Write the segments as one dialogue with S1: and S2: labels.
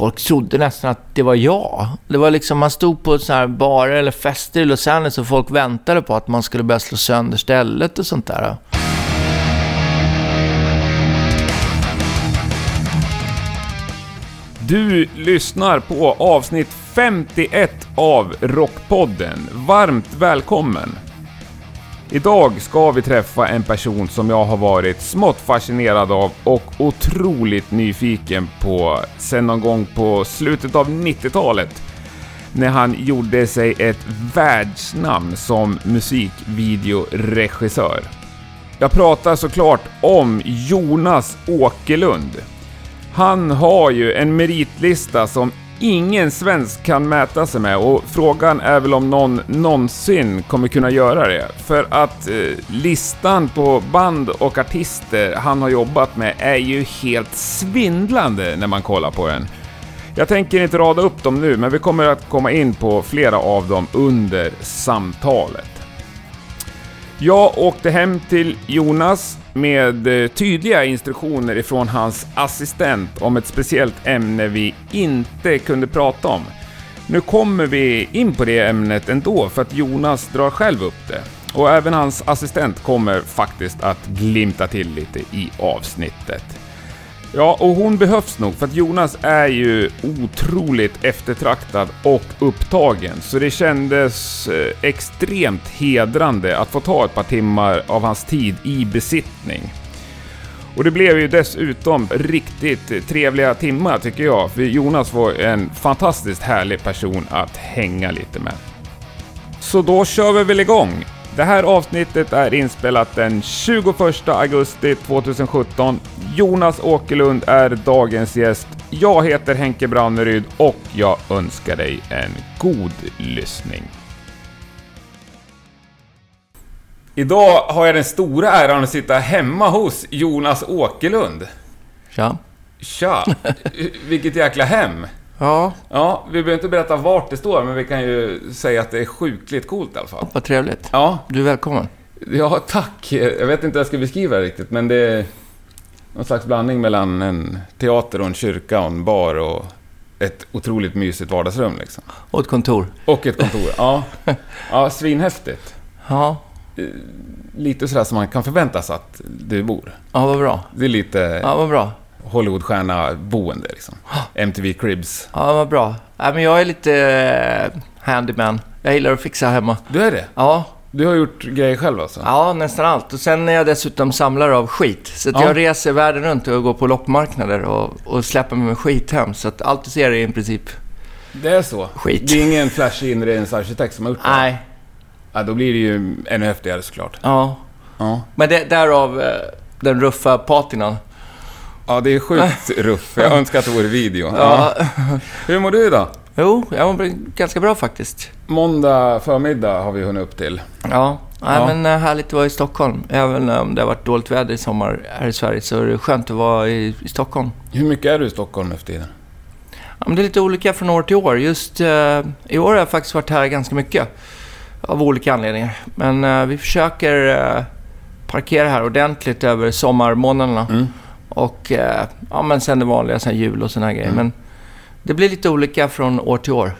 S1: folk trodde nästan att det var jag. Det var liksom, man stod på så här barer eller fester i Los Angeles och folk väntade på att man skulle börja slå sönder stället och sånt där.
S2: Du lyssnar på avsnitt 51 av Rockpodden. Varmt välkommen! Idag ska vi träffa en person som jag har varit smått fascinerad av och otroligt nyfiken på sen någon gång på slutet av 90-talet när han gjorde sig ett världsnamn som musikvideoregissör. Jag pratar såklart om Jonas Åkerlund. Han har ju en meritlista som ingen svensk kan mäta sig med och frågan är väl om någon någonsin kommer kunna göra det. För att eh, listan på band och artister han har jobbat med är ju helt svindlande när man kollar på den. Jag tänker inte rada upp dem nu, men vi kommer att komma in på flera av dem under samtalet. Jag åkte hem till Jonas med eh, tydliga instruktioner ifrån hans assistent om ett speciellt ämne vi inte kunde prata om. Nu kommer vi in på det ämnet ändå för att Jonas drar själv upp det. Och även hans assistent kommer faktiskt att glimta till lite i avsnittet. Ja, och hon behövs nog för att Jonas är ju otroligt eftertraktad och upptagen. Så det kändes eh, extremt hedrande att få ta ett par timmar av hans tid i besittning. Och det blev ju dessutom riktigt trevliga timmar tycker jag, för Jonas var en fantastiskt härlig person att hänga lite med. Så då kör vi väl igång. Det här avsnittet är inspelat den 21 augusti 2017. Jonas Åkerlund är dagens gäst. Jag heter Henke Branneryd och jag önskar dig en god lyssning. Idag har jag den stora äran att sitta hemma hos Jonas Åkerlund.
S1: Tja.
S2: Tja! Vilket jäkla hem!
S1: Ja,
S2: Ja, vi behöver inte berätta vart det står, men vi kan ju säga att det är sjukligt coolt i alla fall.
S1: vad trevligt.
S2: Ja,
S1: Du är välkommen.
S2: Ja, tack. Jag vet inte hur jag ska beskriva det riktigt, men det är någon slags blandning mellan en teater och en kyrka och en bar och ett otroligt mysigt vardagsrum liksom.
S1: Och ett kontor.
S2: Och ett kontor. Ja, ja svinhäftigt.
S1: Ja,
S2: Lite sådär som man kan förvänta sig att du bor.
S1: ja vad bra.
S2: Det är lite
S1: Ja, vad bra.
S2: Hollywoodstjärna-boende liksom. MTV Cribs.
S1: Ja, vad bra. Ja, men jag är lite eh, handyman. Jag gillar att fixa hemma.
S2: Du är det?
S1: Ja,
S2: Du har gjort grejer själv alltså?
S1: ja nästan allt. Och sen är jag dessutom samlare av skit. Så att
S2: Ja.
S1: jag reser världen runt och går på loppmarknader och, och släpper med mig skit hem. Så att allt du ser är i princip...
S2: Det är så?
S1: Skit.
S2: Det är ingen flashig inredningsarkitekt som har gjort det?
S1: Nej.
S2: Ja, då blir det ju ännu häftigare såklart.
S1: Ja.
S2: Ja.
S1: Men det, därav eh, den ruffa patinan.
S2: Ja, det är sjukt ruff. Jag önskar att det vore video.
S1: Ja.
S2: Hur mår du idag?
S1: Jo, jag mår ganska bra faktiskt.
S2: Måndag förmiddag har vi hunnit upp till.
S1: Ja. Nej,
S2: Ja.
S1: men eh, härligt att vara i Stockholm. Även om det har varit dåligt väder i sommar här i Sverige så är det skönt att vara i, i Stockholm.
S2: Hur mycket är du i Stockholm nu för tiden?
S1: Ja, men det är lite olika från år till år. Just eh, i år har jag faktiskt varit här ganska mycket. Av olika anledningar. Men eh, vi försöker eh, parkera här ordentligt över sommarmånaderna.
S2: Mm.
S1: Och eh, ja, men sen det vanliga, sen jul och såna här grejer.
S2: Mm.
S1: Men det blir lite olika från år till år.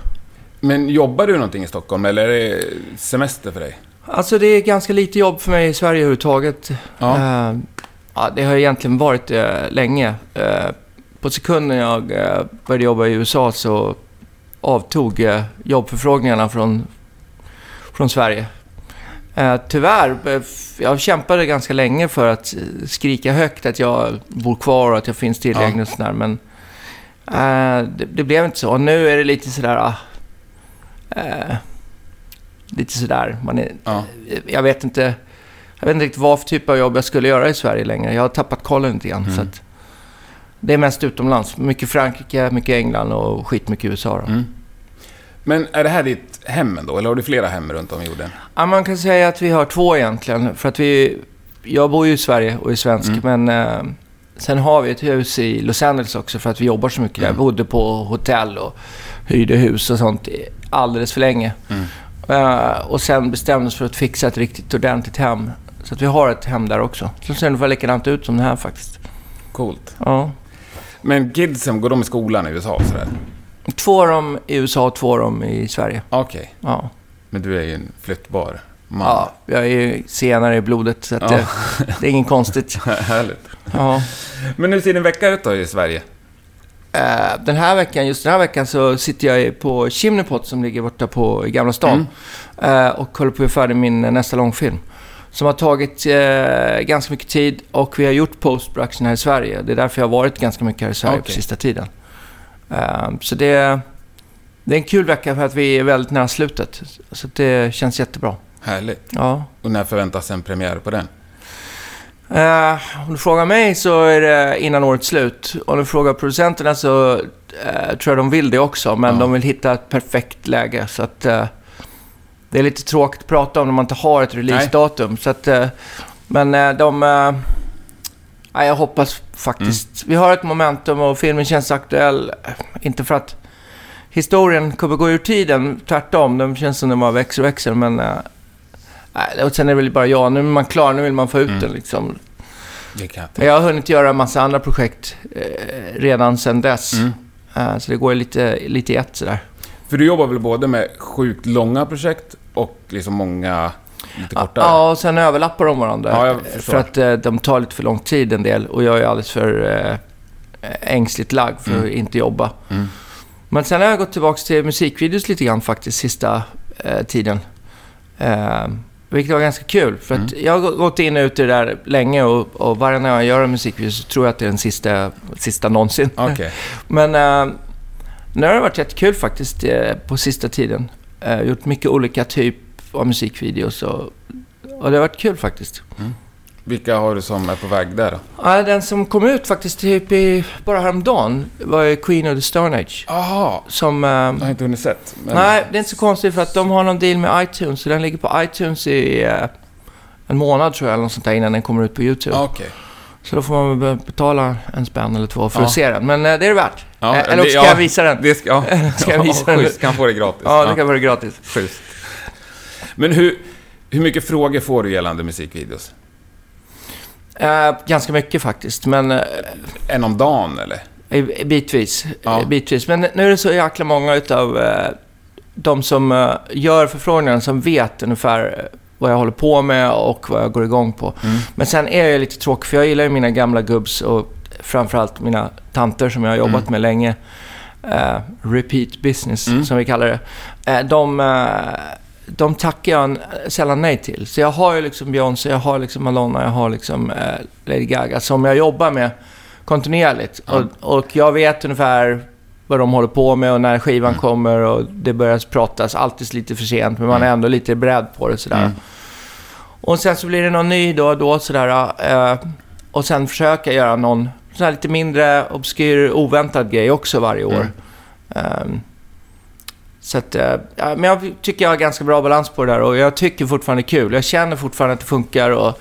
S2: Men jobbar du någonting i Stockholm eller är det semester för dig?
S1: Alltså det är ganska lite jobb för mig i Sverige överhuvudtaget.
S2: Ja.
S1: Eh, ja, det har egentligen varit det länge. Eh, på sekunden jag eh, började jobba i USA så avtog eh, jobbförfrågningarna från, från Sverige. Eh, tyvärr, eh, jag kämpade ganska länge för att eh, skrika högt att jag bor kvar och att jag finns tillgänglig och sådär. Men eh, det, det blev inte så. Och nu är det lite sådär... Eh, lite sådär. Man är,
S2: Ja.
S1: jag vet inte... Jag vet inte riktigt vad för typ av jobb jag skulle göra i Sverige längre. Jag har tappat kollen lite grann.
S2: Mm.
S1: Så att det är mest utomlands. Mycket Frankrike, mycket England och skitmycket USA. Då.
S2: Mm. Men är det här ditt hem ändå? Eller har du flera hem runt om i jorden?
S1: Ja, man kan säga att vi har två egentligen. För att vi... Jag bor ju i Sverige och är svensk,
S2: Mm.
S1: men... Eh, sen har vi ett hus i Los Angeles också för att vi jobbar så mycket där.
S2: Mm.
S1: Jag bodde på hotell och hyrde hus och sånt alldeles för länge.
S2: Mm.
S1: Eh, och sen bestämdes för att fixa ett riktigt ordentligt hem. Så att vi har ett hem där också. Så ser ungefär likadant ut som det här faktiskt.
S2: Coolt.
S1: Ja.
S2: Men kidsen, går de i skolan i USA och sådär?
S1: Två av dem i USA och två av dem i Sverige.
S2: Okej.
S1: Ja.
S2: Men du är ju en flyttbar man.
S1: ja, jag är ju senare i blodet så
S2: Ja.
S1: det, det är inget konstigt.
S2: Härligt.
S1: Ja.
S2: Men hur ser din vecka ut då i Sverige?
S1: Eh, den här veckan, just den här veckan så sitter jag på Chimneypot som ligger borta på i Gamla stan. Eh, och håller på att göra färdig min nästa långfilm. Som har tagit eh, ganska mycket tid och vi har gjort post-production här i Sverige. Det är därför jag har varit ganska mycket här i Sverige på
S2: Okej.
S1: sista tiden. Eh, så det, det är en kul vecka för att vi är väldigt nära slutet. Så det känns jättebra.
S2: Härligt.
S1: Ja.
S2: Och när förväntas en premiär på den?
S1: Eh, om du frågar mig så är det innan årets slut. Om du frågar producenterna så eh, tror jag de vill det också. Men
S2: Ja.
S1: de vill hitta ett perfekt läge. Så att eh, det är lite tråkigt att prata om när man inte har ett releasedatum. Så att, eh, men de... Nej, jag hoppas faktiskt. Vi har ett momentum och filmen känns aktuell. Inte för att historien kommer gå ur tiden. Tvärtom, den känns som den bara växer och växer. Men... Nej, och sen är det väl bara jag. Nu är man klar, nu vill man få ut
S2: Mm.
S1: den liksom.
S2: Jag
S1: jag har hunnit göra en massa andra projekt eh, redan sedan dess.
S2: mm.
S1: Eh, så det går lite, lite i ett sådär.
S2: För du jobbar väl både med sjukt långa projekt och liksom många lite kortare?
S1: Ja, och sen överlappar de varandra.
S2: Ja, jag förstår.
S1: för att eh, de tar lite för lång tid en del och jag är alldeles för eh, ängsligt lagd för
S2: Mm.
S1: att inte jobba.
S2: Mm.
S1: Men sen har jag gått tillbaka till musikvideos lite grann faktiskt sista eh, tiden. Eh, vilket var ganska kul. För att
S2: Mm.
S1: jag har gått in och ut i det där länge och, och varje gång jag gör en musikvideo så tror jag att det är den sista, sista någonsin.
S2: Okej.
S1: Men eh, nu har det varit jättekul faktiskt eh, på sista tiden. Eh, gjort mycket olika typ av musikvideos och, och det har varit kul faktiskt.
S2: Vilka har du som är på väg där?
S1: Ja, den som kom ut faktiskt typ i, bara häromdagen var Queen of the Stone Age.
S2: Jaha,
S1: Som... eh,
S2: jag har inte hunnit sett. Men...
S1: Nej, det är inte så konstigt för att de har någon deal med iTunes. Så den ligger på iTunes i eh, en månad tror jag, eller något sånt där, innan den kommer ut på YouTube.
S2: Okej.
S1: Så då får man betala en spänn eller två för
S2: Ja.
S1: att se den. Men eh, det är det värt.
S2: Ja,
S1: Eh, eller
S2: det-
S1: också ska
S2: ja.
S1: jag visa den.
S2: Det ska, ja.
S1: Ska jag visa den?
S2: Schysst, kan få det gratis.
S1: Ja, det kan vara gratis.
S2: Schysst. Men hur, hur mycket frågor får du gällande musikvideos?
S1: Eh, ganska mycket faktiskt, men eh,
S2: En om dagen eller?
S1: bitvis.
S2: Ja.
S1: Bitvis. Men nu är det så jäkla många utav eh, de som eh, gör förfrågningarna som vet ungefär eh, vad jag håller på med och vad jag går igång på.
S2: Mm.
S1: Men sen är jag lite tråkig, för jag gillar ju mina gamla gubbs och framförallt mina tanter som jag har jobbat
S2: Mm.
S1: med länge. Eh, repeat business,
S2: Mm.
S1: som vi kallar det. De, de tackar jag sällan nej till. Så jag har ju liksom Beyoncé, jag har liksom Madonna, jag har liksom eh, Lady Gaga som jag jobbar med kontinuerligt.
S2: Ja.
S1: Och, och jag vet ungefär vad de håller på med och när skivan
S2: Mm.
S1: kommer och det börjar pratas alltid lite för sent men man är
S2: Mm.
S1: ändå lite beredd på det sådär.
S2: Mm.
S1: Och sen så blir det någon ny då och då sådär. Eh, och sen försöka göra någon sån lite mindre obskyr, oväntad grej också varje år.
S2: Mm.
S1: Ehm, så att, eh, ja, men jag tycker jag har ganska bra balans på det där och jag tycker fortfarande kul. Jag känner fortfarande att det funkar och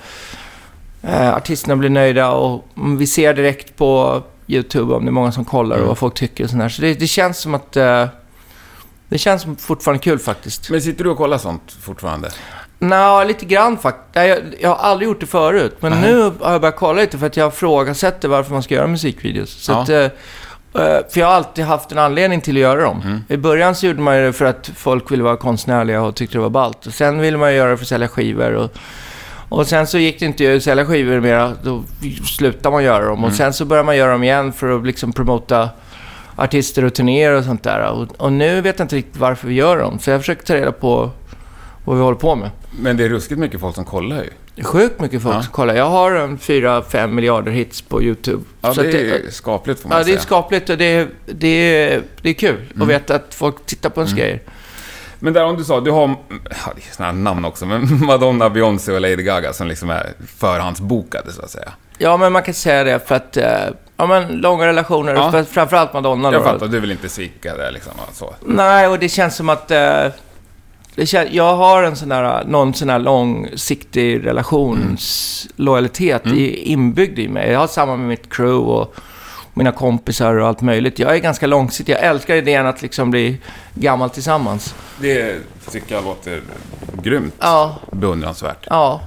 S1: eh, artisterna blir nöjda och mm, vi ser direkt på YouTube om det är många som kollar och
S2: Mm.
S1: vad folk tycker och sådär. Så det, det känns som att eh, det känns som fortfarande kul faktiskt.
S2: Men sitter du och kollar sånt fortfarande?
S1: Nå, lite grann faktiskt. Jag, jag har aldrig gjort det förut. Men
S2: Nej.
S1: nu har jag börjat kolla lite för att jag ifrågasätter varför man ska göra musikvideos. Så
S2: Ja.
S1: att, eh, för jag har alltid haft en anledning till att göra dem.
S2: Mm.
S1: I början så gjorde man det för att folk ville vara konstnärliga och tyckte det var ballt. Och sen ville man göra det för att sälja skivor. Och, och sen så gick det inte att sälja skivor mera. Då slutade man göra dem.
S2: Mm.
S1: Och sen så började man göra dem igen för att liksom promota artister och turnéer och sånt där. Och, och nu vet jag inte riktigt varför vi gör dem. Så jag försöker ta reda på vad vi håller på med.
S2: Men det är ruskigt mycket folk som kollar ju.
S1: Det är sjukt mycket folk
S2: Ja.
S1: som kollar. Jag har en 4-5 miljarder hits på YouTube.
S2: Ja,
S1: Så
S2: det är skapligt får man
S1: ja, det är
S2: säga.
S1: skapligt och det är, det är, det är kul
S2: Mm.
S1: att veta att folk tittar på ens
S2: Mm.
S1: grejer.
S2: Men där om du sa, du har, ja, det är sådana här namn också, men Madonna, Beyoncé och Lady Gaga som liksom är förhandsbokade så att säga.
S1: Ja, men man kan säga det för att... eh, Ja, men långa relationer.
S2: Ja.
S1: För, framförallt Madonna
S2: Jag fattar, du vill inte svika det liksom så.
S1: Nej, och det känns som att... det kän, jag har en sån där, någon sån här långsiktig relationslojalitet
S2: Mm.
S1: inbyggd i mig. Jag har samma med mitt crew och mina kompisar och allt möjligt. Jag är ganska långsiktig. Jag älskar idén att liksom bli gammal tillsammans.
S2: Det tycker jag låter grymt
S1: Ja,
S2: beundransvärt.
S1: ja.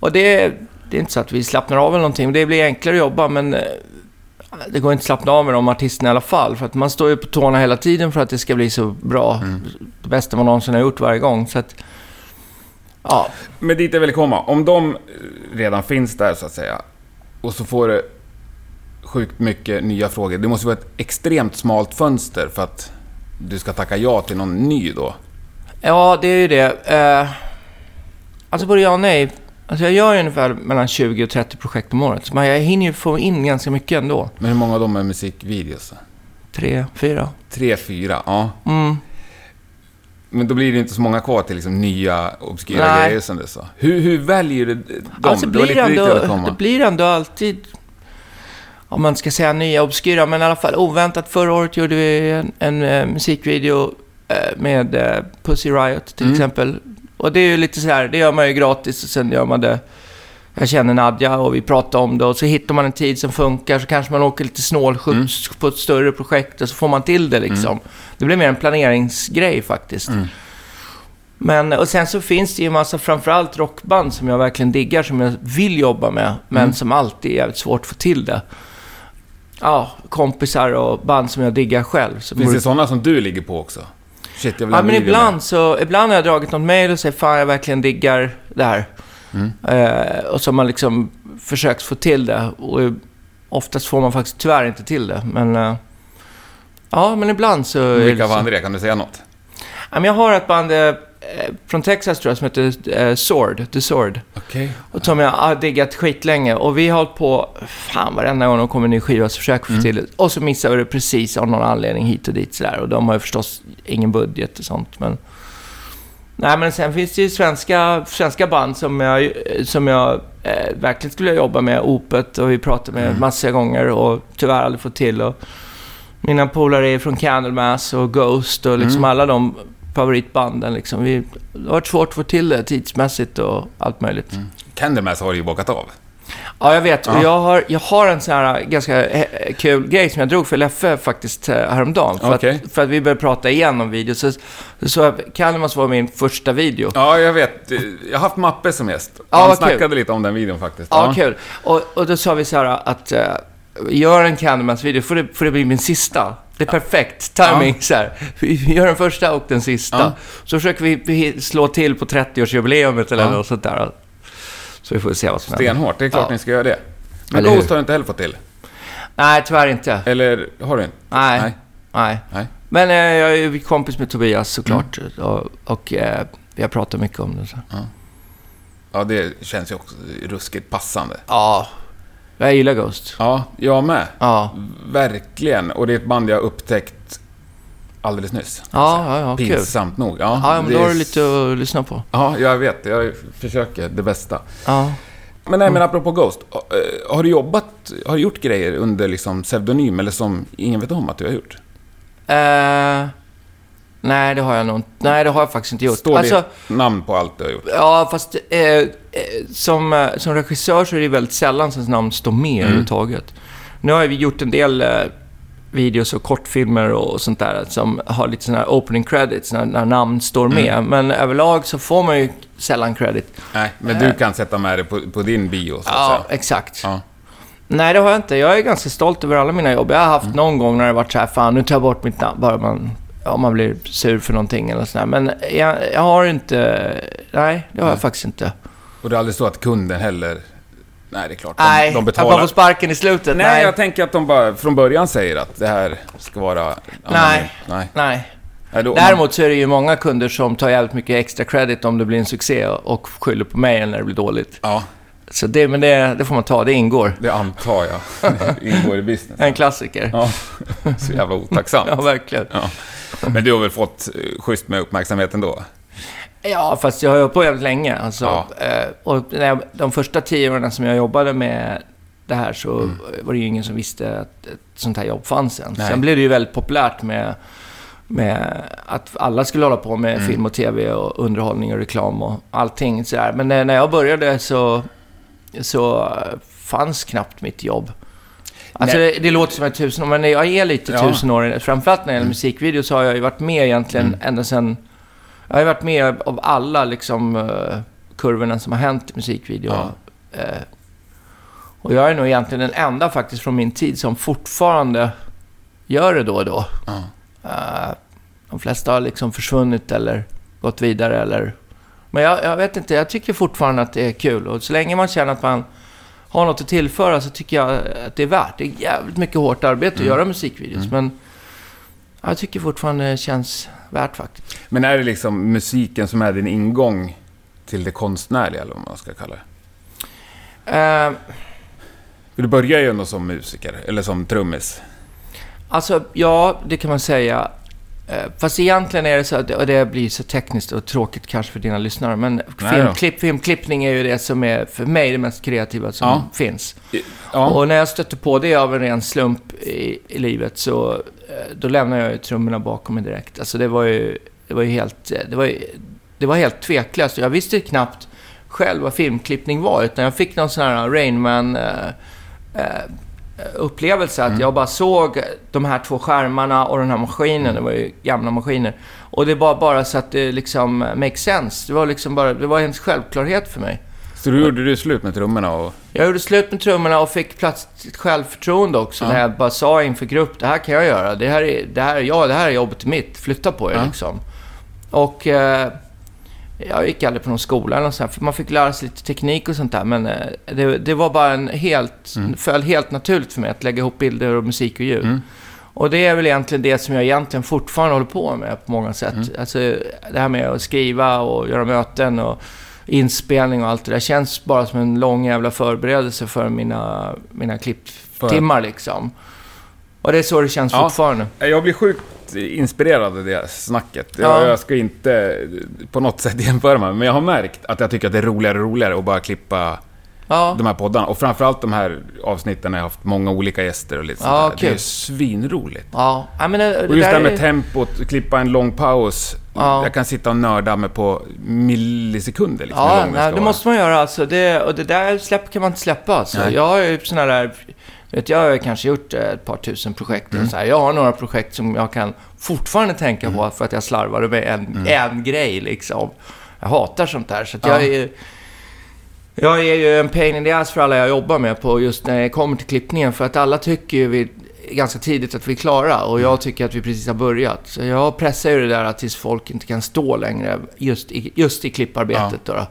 S1: Och det, det är inte så att vi slappnar av eller någonting. Det blir enklare att jobba, men eh, det går inte att slappna av med de artisterna i alla fall. För att man står ju på tårna hela tiden för att det ska bli så bra. Det bästa man någonsin har gjort varje gång. Så att, ja,
S2: Men dit jag vill komma, om de redan finns där så att säga, och så får du sjukt mycket nya frågor. Det måste vara ett extremt smalt fönster för att du ska tacka ja till någon ny då.
S1: ja det är ju det. Eh, alltså både ja och nej. Alltså jag gör ju ungefär mellan 20 och 30 projekt om året. Så man- jag hinner ju få in ganska mycket ändå.
S2: Men hur många av dem är musikvideos?
S1: Tre, fyra.
S2: Tre, fyra, ja.
S1: Mm.
S2: Men då blir det inte så många kvar till liksom nya obskyra
S1: Nej.
S2: grejer som du sa. Hur, hur väljer du dem?
S1: Alltså blir det, ändå, det blir ändå alltid, om man ska säga nya obskyra, men i alla fall oväntat. Förra året gjorde vi en, en eh, musikvideo eh, med eh, Pussy Riot till
S2: Mm.
S1: exempel. Och det är ju lite så här, det gör man ju gratis och sen gör man det. Jag känner Nadja och vi pratar om det och så hittar man en tid som funkar så kanske man åker lite snålskjuts
S2: Mm.
S1: på ett större projekt och så får man till det liksom. Det blir mer en planeringsgrej faktiskt.
S2: Mm.
S1: Men, och sen så finns det ju en massa, framförallt rockband som jag verkligen diggar, som jag vill jobba med, men
S2: Mm.
S1: som alltid är jävligt svårt att få till det. Ja, kompisar och band som jag diggar själv. Så
S2: Finns det sådana som du ligger på också? Shit, jag vill
S1: Ja, men ibland så, ibland har jag dragit något mejl och säger fan jag verkligen diggar det här.
S2: Mm.
S1: Eh, och så har man liksom försökt få till det. Och oftast får man faktiskt tyvärr inte till det. Men eh, ja, men ibland så...
S2: Vilka band är det? Kan du säga något?
S1: Ja, men jag har ett band eh, från Texas tror jag som heter eh, Sword, The Sword.
S2: Okej.
S1: Och som jag har diggat skitlänge. Och vi har hållit på, fan varenda gång de kommer en ny skiva så försöker vi få till det. Och så missar vi det precis av någon anledning hit och dit sådär. Och de har ju förstås ingen budget och sånt. Men... Nej men sen finns det ju svenska, svenska band som jag, som jag eh, verkligen skulle jobba med. Opet och vi pratat med massa gånger och tyvärr aldrig fått till. Och mina polare är från Candlemass och Ghost och liksom alla de favoritbanden liksom. Vi, det har varit svårt att få till det tidsmässigt och allt möjligt.
S2: Candlemass har ju bockat av.
S1: Ja, jag vet.
S2: Ja.
S1: Jag har, jag har en sån här ganska eh, kul grej som jag drog för Leffe faktiskt eh, häromdagen. För,
S2: Okej.
S1: att, för att vi började prata igen om video. Så, så Kalmars var min första video.
S2: Ja, jag vet. Jag har haft Mappe som gäst.
S1: Ja,
S2: Han
S1: vad kul.
S2: snackade lite om den videon faktiskt.
S1: Ja, kul. Och, och då sa vi så här att uh, gör en Candlemass-video, får det, får det bli min sista. Det är perfekt timing så här. Vi gör den första och den sista.
S2: Ja.
S1: Så försöker vi slå till på 30-årsjubileumet eller
S2: Ja.
S1: något sånt där. Så vi får se vad som händer.
S2: Stenhårt, det är klart
S1: Ja.
S2: ni ska göra det. Men
S1: Eller hur?
S2: Ghost har du inte heller fått till?
S1: Nej, tyvärr inte.
S2: Eller har du inte?
S1: Nej.
S2: Nej.
S1: Nej.
S2: Nej.
S1: Men eh, jag är ju kompis med Tobias såklart. Och, och eh, vi har pratat mycket om det. Så.
S2: Ja, det känns ju också ruskigt passande.
S1: Ja, jag gillar Ghost.
S2: Ja, jag med.
S1: Ja,
S2: Verkligen. Och det är ett band jag upptäckt alldeles nyss.
S1: ja, ja, ja kul.
S2: Pinsamt nog. Ja,
S1: Ja, men då har du lite att lyssna på.
S2: Ja, jag vet. Jag försöker det bästa.
S1: Ja.
S2: Men nej, men apropå Ghost. eh, Har du jobbat, har du gjort grejer under liksom pseudonym eller som ingen vet om att du har gjort?
S1: Eh, nej, det har jag nog inte. Nej, det har jag faktiskt inte gjort.
S2: Står
S1: alltså,
S2: ditt namn på allt du har gjort?
S1: ja, fast eh, eh, som, eh, som regissör så är det väldigt sällan som namn står med
S2: Mm.
S1: överhuvudtaget. Nu har vi gjort en del eh, videos och kortfilmer och sånt där som har lite sådana här opening credits när, när namn står med.
S2: Mm.
S1: Men överlag så får man ju sällan credit.
S2: Nej, men du kan sätta med det på, på din bio, så att
S1: Ja,
S2: säga.
S1: exakt.
S2: Ja.
S1: Nej, det har jag inte. Jag är ganska stolt över alla mina jobb. Jag har haft
S2: Mm.
S1: någon gång när det varit så här, fan nu tar jag bort mitt namn. Bara man, om man blir sur för någonting eller sådär. Men jag, jag har inte... Nej, det har jag
S2: Nej.
S1: faktiskt inte.
S2: Och det är aldrig så att kunden heller... Nej, det är klart. De,
S1: nej,
S2: de
S1: jag
S2: betalar.
S1: bara får sparken i slutet.
S2: Nej,
S1: Nej,
S2: jag tänker att de bara från början säger att det här ska vara... Nej.
S1: nej.
S2: Nej,
S1: Däremot så är det ju många kunder som tar jävligt mycket extra credit om det blir en succé och skyller på mig när det blir dåligt.
S2: Ja,
S1: Så det, men det, det får man ta, det ingår.
S2: det antar jag. Det ingår i business.
S1: En klassiker.
S2: Ja, så jävla otacksamt.
S1: Ja, verkligen.
S2: Ja. Men du har väl fått eh, schysst med uppmärksamhet ändå?
S1: Ja, fast jag har hållit på jävligt länge. Alltså,
S2: Ja.
S1: eh, och när jag, de första tio åren som jag jobbade med det här så
S2: Mm.
S1: var det ju ingen som visste att ett sånt här jobb fanns än.
S2: Nej.
S1: Sen blev det ju väldigt populärt med, med att alla skulle hålla på med
S2: Mm.
S1: film och tv och underhållning och reklam och allting sådär. Men när, jag började så, så fanns knappt mitt jobb. Alltså det, det låter som ett tusen år, men jag är lite
S2: Ja. Mm.
S1: tusen år. Framförallt när det gäller musikvideo så har jag ju varit med egentligen ända sedan... Jag har ju varit med av alla liksom uh, kurvorna som har hänt i musikvideo.
S2: Ja.
S1: Eh, Och jag är nog egentligen den enda faktiskt från min tid som fortfarande gör det då och då.
S2: Ja.
S1: Eh, de flesta har liksom försvunnit eller gått vidare eller... Men jag, jag vet inte, jag tycker fortfarande att det är kul. Och så länge man känner att man har något att tillföra så tycker jag att det är värt. Det är jävligt mycket hårt arbete att
S2: Mm.
S1: göra musikvideos. Men jag tycker fortfarande det känns värt faktiskt.
S2: Men är det liksom musiken som är din ingång till det konstnärliga, eller vad man ska kalla det? För du börjar ju ändå som musiker, eller som trummis.
S1: Alltså, ja, det kan man säga. Eh, Fast egentligen är det så att, och det blir så tekniskt och tråkigt kanske för dina lyssnare, men filmklipp, filmklippning är ju det som är för mig det mest kreativa som
S2: Ja.
S1: finns.
S2: Ja,
S1: Och när jag stötte på det av en ren slump i, i livet så eh, då lämnade jag ju trummorna bakom mig direkt. Alltså det var ju, det var ju helt, eh, det var, ju- det var helt tveklöst. Jag visste knappt själv vad filmklippning var, utan jag fick någon sån här Rainman eh, eh, upplevelse att jag bara såg de här två skärmarna och den här maskinen. Det var ju gamla maskiner. Och det var bara så att det liksom make sense. Det var liksom bara, det var en självklarhet för mig.
S2: så då gjorde du slut med trummorna och...
S1: Jag gjorde slut med trummorna och fick plats till självförtroende också.
S2: Ja.
S1: När jag bara sa inför grupp, det här kan jag göra. Det här är, det här, ja, det här är jobbet mitt. Flytta på er
S2: Ja.
S1: liksom. Och eh, jag gick aldrig på någon skola eller något sånt, för man fick lära sig lite teknik och sånt där. Men eh, det, det var bara en helt,
S2: Mm.
S1: föll helt naturligt för mig att lägga ihop bilder och musik och ljud.
S2: Mm.
S1: Och det är väl egentligen det som jag egentligen fortfarande håller på med på många sätt.
S2: Mm.
S1: Alltså det här med att skriva och göra möten och inspelning och allt det där känns bara som en lång jävla förberedelse för mina, mina klipptimmar liksom. Och det är så det känns
S2: Ja.
S1: fortfarande.
S2: Jag blir sjukt inspirerad av det snacket.
S1: Ja.
S2: Jag, jag ska inte på något sätt jämföra mig, men jag har märkt att jag tycker att det är roligare och roligare att bara klippa
S1: Ja,
S2: de här poddarna. Och framförallt de här avsnitten när jag har haft många olika gäster och lite sånt
S1: Ja,
S2: där. Det är svinroligt.
S1: ja. ja men det,
S2: Och just det här med
S1: är-
S2: tempot, klippa en lång paus.
S1: Ja.
S2: Jag kan sitta och nörda mig på millisekunder liksom,
S1: Ja, nej, det
S2: vara.
S1: måste man göra alltså. Det, och det där släpp kan man inte släppa alltså.
S2: Nej.
S1: Jag har ju såna där... Vet, jag har kanske gjort eh, ett par tusen projekt.
S2: Mm.
S1: Och så här. Jag har några projekt som jag kan fortfarande tänka
S2: Mm.
S1: på för att jag slarvade med en, en grej liksom. Jag hatar sånt där. Så
S2: Ja.
S1: jag är jag är ju en pain in the ass för alla jag jobbar med på just när det kommer till klippningen. För att alla tycker ju vi, ganska tidigt att vi är klara och
S2: Mm.
S1: jag tycker att vi precis har börjat. Så jag pressar ju det där tills folk inte kan stå längre just i, just i klipparbetet. Då, då.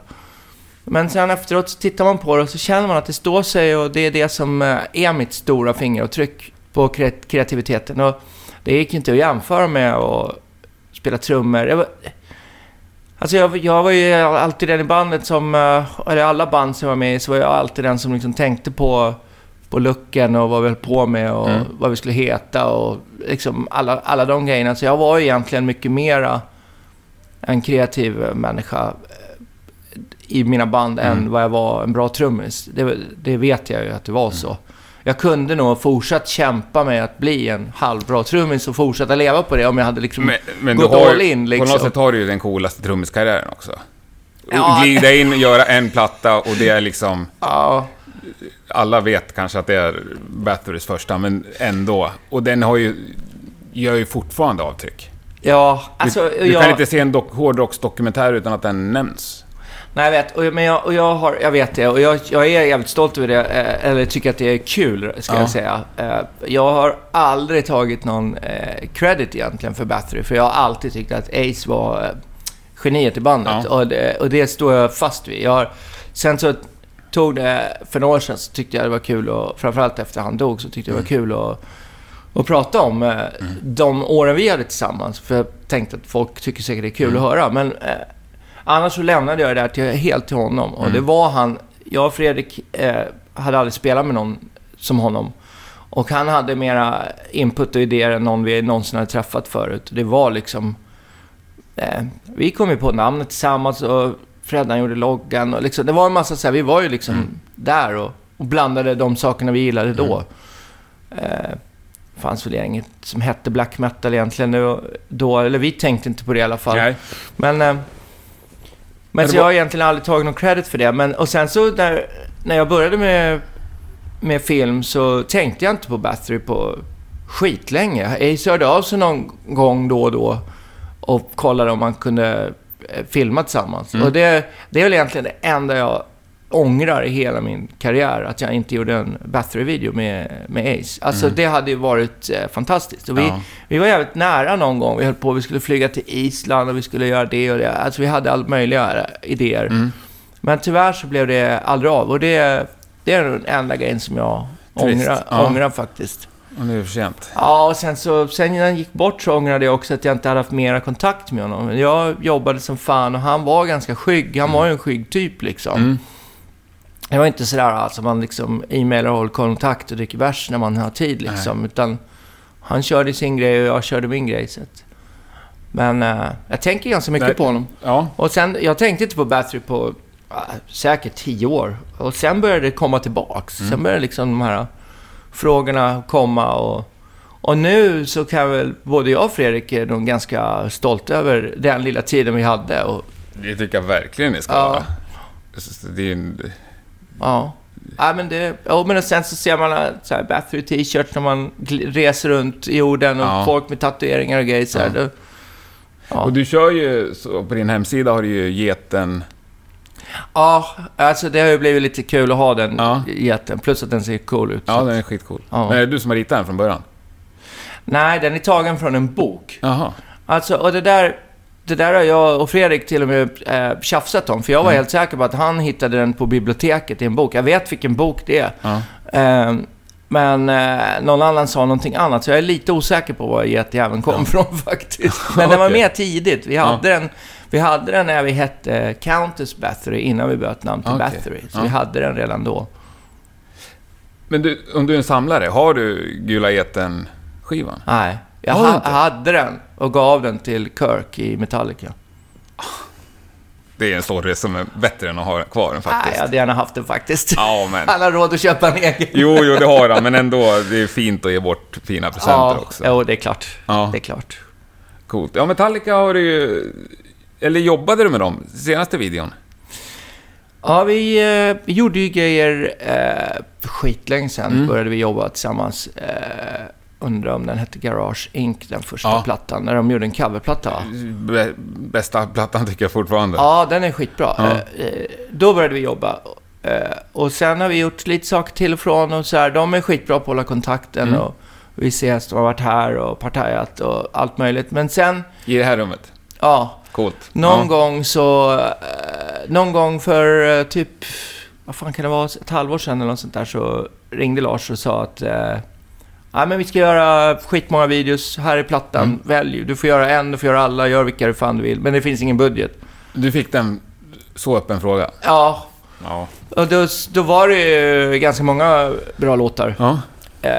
S1: Men sen efteråt så tittar man på det och så känner man att det står sig och det är det som eh, är mitt stora fingeravtryck på kre- kreativiteten. Och det gick inte att jämföra med att spela trummor. Jag var, alltså jag, jag var ju alltid den i bandet som, eh, eller alla band som jag var med i, så var jag alltid den som liksom tänkte på, på looken och vad vi höll på med och
S2: Mm.
S1: vad vi skulle heta och liksom alla, alla de grejerna. Så jag var egentligen mycket mera en kreativ människa i mina band
S2: Mm.
S1: än vad jag var en bra trummis. Det, det vet jag ju att det var så. Jag kunde nog fortsatt kämpa med att bli en halvbra trummis och fortsätta leva på det om jag hade liksom
S2: Men, men
S1: gått
S2: har,
S1: all in
S2: På
S1: liksom.
S2: något sätt har du ju den coolaste trummiskarriären också.
S1: Ja.
S2: Glida in, göra en platta och det är liksom...
S1: Ja,
S2: Alla vet kanske att det är Batherys första, men ändå. Och den har ju... Gör ju fortfarande avtryck.
S1: ja, alltså...
S2: du du
S1: jag,
S2: kan inte se en dok- hårdrocksdokumentär utan att den nämns.
S1: Nej, jag vet. Och, men jag, och jag, har, jag vet det. Och jag, jag är jävligt stolt över det. Eh, eller tycker att det är kul, ska
S2: Ja.
S1: jag säga. Eh, jag har aldrig tagit någon eh, credit egentligen för Battery. För jag har alltid tyckt att Ace var geniet i bandet.
S2: Ja.
S1: Och, det, och det står jag fast vid. Jag har, sen så tog det, för några år sedan så tyckte jag det var kul och framförallt efter han dog så tyckte jag det var kul att och prata om eh, de åren vi hade tillsammans. För jag tänkte att folk tycker säkert det är kul att höra. Men eh, annars så lämnade jag det där till, helt till honom. Och det var han... Jag och Fredrik eh, hade aldrig spelat med någon som honom. Och han hade mera input och idéer än någon vi någonsin hade träffat förut. Det var liksom... Eh, vi kom ju på namnet tillsammans och Freddan gjorde loggan och liksom, det var en massa så här, vi var ju liksom där och, och blandade de sakerna vi gillade då. Eh, fanns väl inget som hette black metal egentligen då, eller vi tänkte inte på det i alla fall.
S2: Nej.
S1: Men, eh, men så jag har egentligen aldrig tagit någon credit för det. Men, och sen så där, när jag började med, med film så tänkte jag inte på Battery på skitlänge. Ace hörde av sig någon gång då och då och kollade om man kunde eh, filma tillsammans.
S2: Mm.
S1: Och det, det är väl egentligen det enda jag ångrar i hela min karriär att jag inte gjorde en Bathory-video med, med Ace. Alltså
S2: Mm.
S1: det hade ju varit eh, fantastiskt. Och vi,
S2: Ja.
S1: vi var jävligt nära någon gång. Vi höll på, vi skulle flyga till Island och vi skulle göra det och det. Alltså vi hade alla möjliga eh, idéer.
S2: Mm.
S1: Men tyvärr så blev det aldrig av. Och det, det är den enda grejen som jag
S2: Trist.
S1: ångrar,
S2: Ja.
S1: ångrar faktiskt.
S2: Och nu är det för sent.
S1: Ja, och sen så, sen när han gick bort så ångrade jag också att jag inte hade haft mera kontakt med honom. Jag jobbade som fan och han var ganska skygg. Han var ju en skygg typ liksom. Det var inte sådär alltså man liksom e-mailar och håller kontakt och dricker bärs när man har tid liksom. Utan han körde sin grej och jag körde min grej. Så att, men eh, jag tänker ganska mycket
S2: Nej.
S1: på honom.
S2: Ja.
S1: Och sen, jag tänkte inte på Battery på äh, säkert tio år. Och sen började det komma tillbaks.
S2: Mm.
S1: Sen började liksom de här frågorna komma och... Och nu så kan väl både jag och Fredrik är nog ganska stolta över den lilla tiden vi hade. Och,
S2: Det tycker jag verkligen ni ska
S1: Ja.
S2: vara. Det är ju en...
S1: ja. Ja, men det... Ja, men sen så ser man äh, så här Battery t-shirts när man reser runt i jorden och
S2: Ja.
S1: folk med tatueringar och grejer så här. Det, ja.
S2: Och du kör ju, på din hemsida har du ju geten...
S1: ja, alltså det har ju blivit lite kul att ha den
S2: Ja.
S1: jätten. Plus att den ser cool ut.
S2: Ja, den är skitcool.
S1: Ja.
S2: Men är det du som har ritat den från början?
S1: Nej, den är tagen från en bok.
S2: Jaha.
S1: Alltså, och det där, det där har jag och Fredrik till och med eh, tjafsat om. För jag var
S2: Mm.
S1: helt säker på att han hittade den på biblioteket i en bok. Jag vet vilken bok det är.
S2: Ja.
S1: Eh, men eh, någon annan sa någonting annat. Så jag är lite osäker på var getjäveln kom från faktiskt. Men den var med tidigt. Vi hade, den, vi hade den när vi hette Countess Bathory innan vi bytte namn till
S2: Okej.
S1: Bathory. Så
S2: Ja.
S1: vi hade den redan då.
S2: Men du, om du är en samlare, har du Gula Geten-skivan?
S1: Nej, jag
S2: Har du
S1: ha,
S2: inte?
S1: hade den och gav den till Kirk i Metallica.
S2: Det är en story som är bättre än att ha kvar den
S1: Nej,
S2: faktiskt.
S1: jag hade gärna haft den faktiskt.
S2: Ja, men...
S1: Han har råd att köpa en egen.
S2: Jo, jo, det har han, men ändå, det är fint att ge bort fina presenter
S1: ja,
S2: också.
S1: Jo, det är klart.
S2: Ja.
S1: Det är klart.
S2: Coolt. Ja, Metallica har du ju... Eller jobbade du med dem senaste videon?
S1: Ja, vi, eh, vi gjorde ju grejer eh, skitlänge sedan.
S2: Mm.
S1: Började vi jobba tillsammans. Eh, undrar om den hette Garage Inc, den första
S2: Ja.
S1: plattan. När de gjorde en coverplatta, va?
S2: Bä- Bästa plattan tycker jag fortfarande.
S1: Ja, den är skitbra.
S2: Ja.
S1: Eh, eh, då började vi jobba. Eh, och sen har vi gjort lite saker till och från och så här. De är skitbra på att hålla kontakten
S2: Mm.
S1: och vi ses, de har varit här och partajat och allt möjligt. Men sen,
S2: I det här rummet.
S1: ja,
S2: Coolt.
S1: Någon
S2: ja.
S1: gång så... Någon gång för typ... Vad fan kan det vara? Ett halvår sedan eller något sånt där så ringde Lars och sa att... Ja, men vi ska göra skitmånga videos. Här är plattan.
S2: Mm.
S1: Välj. Du får göra en, du får göra alla. Gör vilka du fan du vill. Men det finns ingen budget.
S2: Du fick den så öppen fråga.
S1: Ja,
S2: Ja.
S1: och då, då var det ju ganska många bra låtar.
S2: Ja.
S1: Eh,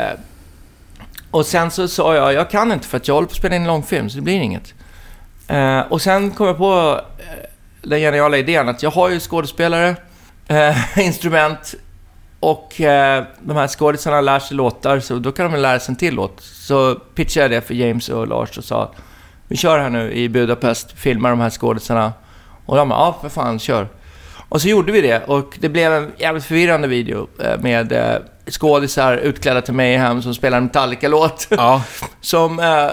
S1: och sen så sa jag, jag kan inte för att jag håller på att spela in en långfilm, så det blir inget. Eh, och sen kom jag på eh, den geniala idén att jag har ju skådespelare, eh, instrument och eh, de här skådisarna lär sig låtar, så då kan de väl lära sig en till låt. Så pitchade jag det för James och Lars och sa, vi kör här nu i Budapest, filmar de här skådisarna. Och de bara, ja för fan, kör. Och så gjorde vi det och det blev en jävligt förvirrande video eh, med eh, skådisar utklädda till Mayhem som spelar en Metallica-låt.
S2: ja.
S1: som eh,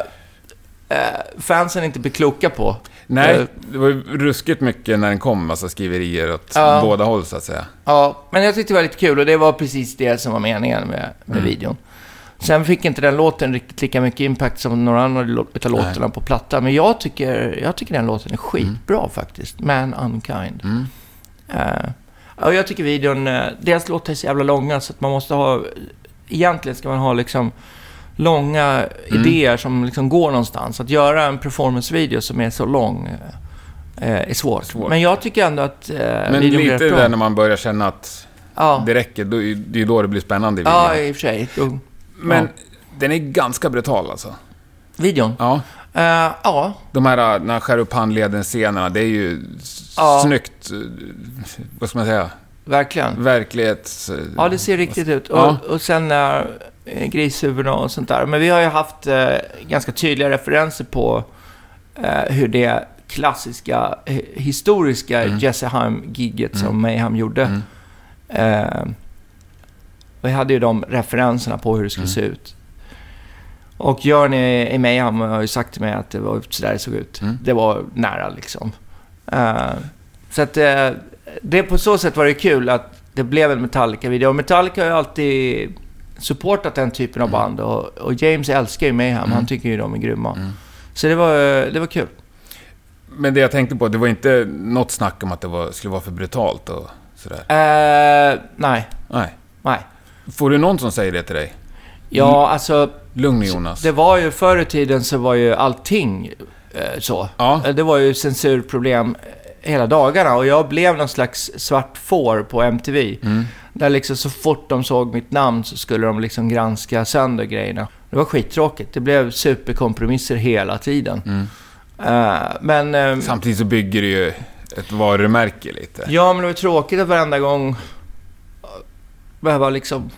S1: eh, fansen inte blir kloka på. Eh,
S2: Nej, det var ju ruskigt mycket när den kom, massa skriverier åt
S1: Ja.
S2: båda håll så att säga.
S1: Ja, men jag tyckte det var lite kul och det var precis det som var meningen med, med
S2: Mm.
S1: videon. Sen fick inte den låten riktigt lika mycket impact som några andra
S2: Nej.
S1: låtarna på plattan. Men jag tycker, jag tycker den låten är skitbra faktiskt. Man Unkind.
S2: Mm.
S1: Eh, och jag tycker videon, uh, deras låtar är så jävla långa så att man måste ha... Egentligen ska man ha liksom långa
S2: Mm.
S1: idéer som liksom går någonstans. Att göra en performance-video som är så lång eh, är svårt.
S2: Svårt.
S1: Men jag tycker ändå att uh,
S2: Men lite
S1: bra.
S2: där när man börjar känna att
S1: ja.
S2: det räcker, då, det är ju då det blir spännande i videon.
S1: ja, i och för sig. Jo.
S2: Men
S1: ja.
S2: den är ganska brutal alltså.
S1: Videon?
S2: Ja.
S1: Eh, ja.
S2: De här när han skär upp handleden-scenerna, det är ju
S1: Ja.
S2: snyggt, eh, vad ska man säga,
S1: Verkligen.
S2: verklighets... eh,
S1: Ja, det ser riktigt ut. Och,
S2: Ja.
S1: och sen uh, grishuvudena och sånt där. Men vi har ju haft eh, ganska tydliga referenser på eh, hur det klassiska, eh, historiska
S2: Mm.
S1: Jesse Heim-giget
S2: Mm.
S1: som Mayhem gjorde.
S2: Mm.
S1: Eh, vi hade ju de referenserna på hur det skulle
S2: Mm.
S1: se ut. Och Journey i Mayhem har ju sagt till mig att det var så där det såg ut.
S2: Mm.
S1: Det var nära liksom. Eh, så att eh, det på så sätt var det kul att det blev en Metallica-video. Och Metallica har ju alltid supportat den typen av band. Och, och James älskar ju Mayhem.
S2: Mm.
S1: Han tycker ju de är grymma. Så det var, det var kul.
S2: Men det jag tänkte på, det var inte något snack om att det var, skulle vara för brutalt och sådär?
S1: Eh, nej,
S2: Nej.
S1: nej.
S2: Får du någon som säger det till dig?
S1: Ja, alltså...
S2: Lugn Jonas.
S1: Det var ju förr i tiden så var ju allting eh, så.
S2: Ja.
S1: Det var ju censurproblem hela dagarna och jag blev någon slags svart får på MTV.
S2: Mm.
S1: Där liksom så fort de såg mitt namn så skulle de liksom granska sönder grejerna. Det var skittråkigt. Det blev superkompromisser hela tiden.
S2: Mm.
S1: Eh, men... eh,
S2: Samtidigt så bygger det ju ett varumärke lite.
S1: Ja, men det var tråkigt att varenda gång eh, behöva liksom...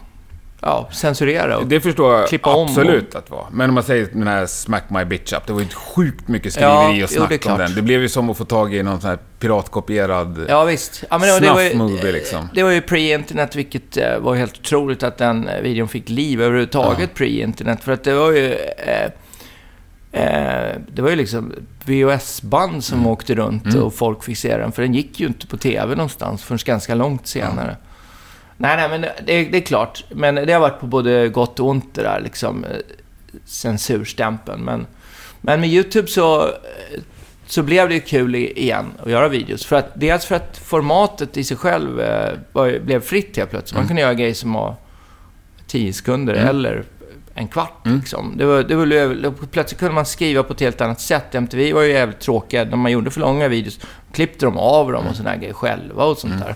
S1: Ja, censurera och...
S2: Det förstår jag
S1: Klippa om
S2: absolut att det var. Men om man säger den här Smack My Bitch Up, det var ju inte sjukt mycket skriveri
S1: Ja,
S2: och
S1: jo,
S2: snack
S1: är
S2: om den. Det blev ju som att få tag i någon sån här piratkopierad...
S1: Ja, visst. Ja, men det, var ju,
S2: Snuff-movie, liksom.
S1: det var ju pre-internet, vilket eh, var helt otroligt att den eh, videon fick liv överhuvudtaget pre-internet. För att det var ju... Eh, eh, det var ju liksom VHS-band som åkte runt
S2: Mm.
S1: och folk fick se den. För den gick ju inte på TV någonstans förrän ganska långt senare. Nej, nej, men det, det är klart. Men det har varit på både gott och ont det där liksom eh, censurstämpeln. Men, men med YouTube så, eh, så blev det ju kul igen att göra videos. För att, dels för att formatet i sig själv eh, var, blev fritt helt plötsligt. Man kunde göra grejer som var 10 sekunder
S2: Mm.
S1: eller en kvart.
S2: Mm.
S1: Liksom. Det var, det var, plötsligt kunde man skriva på ett helt annat sätt. MTV var ju jävligt tråkiga. När man gjorde för långa videos klippte de av dem och sådana här grejer själva och sånt där.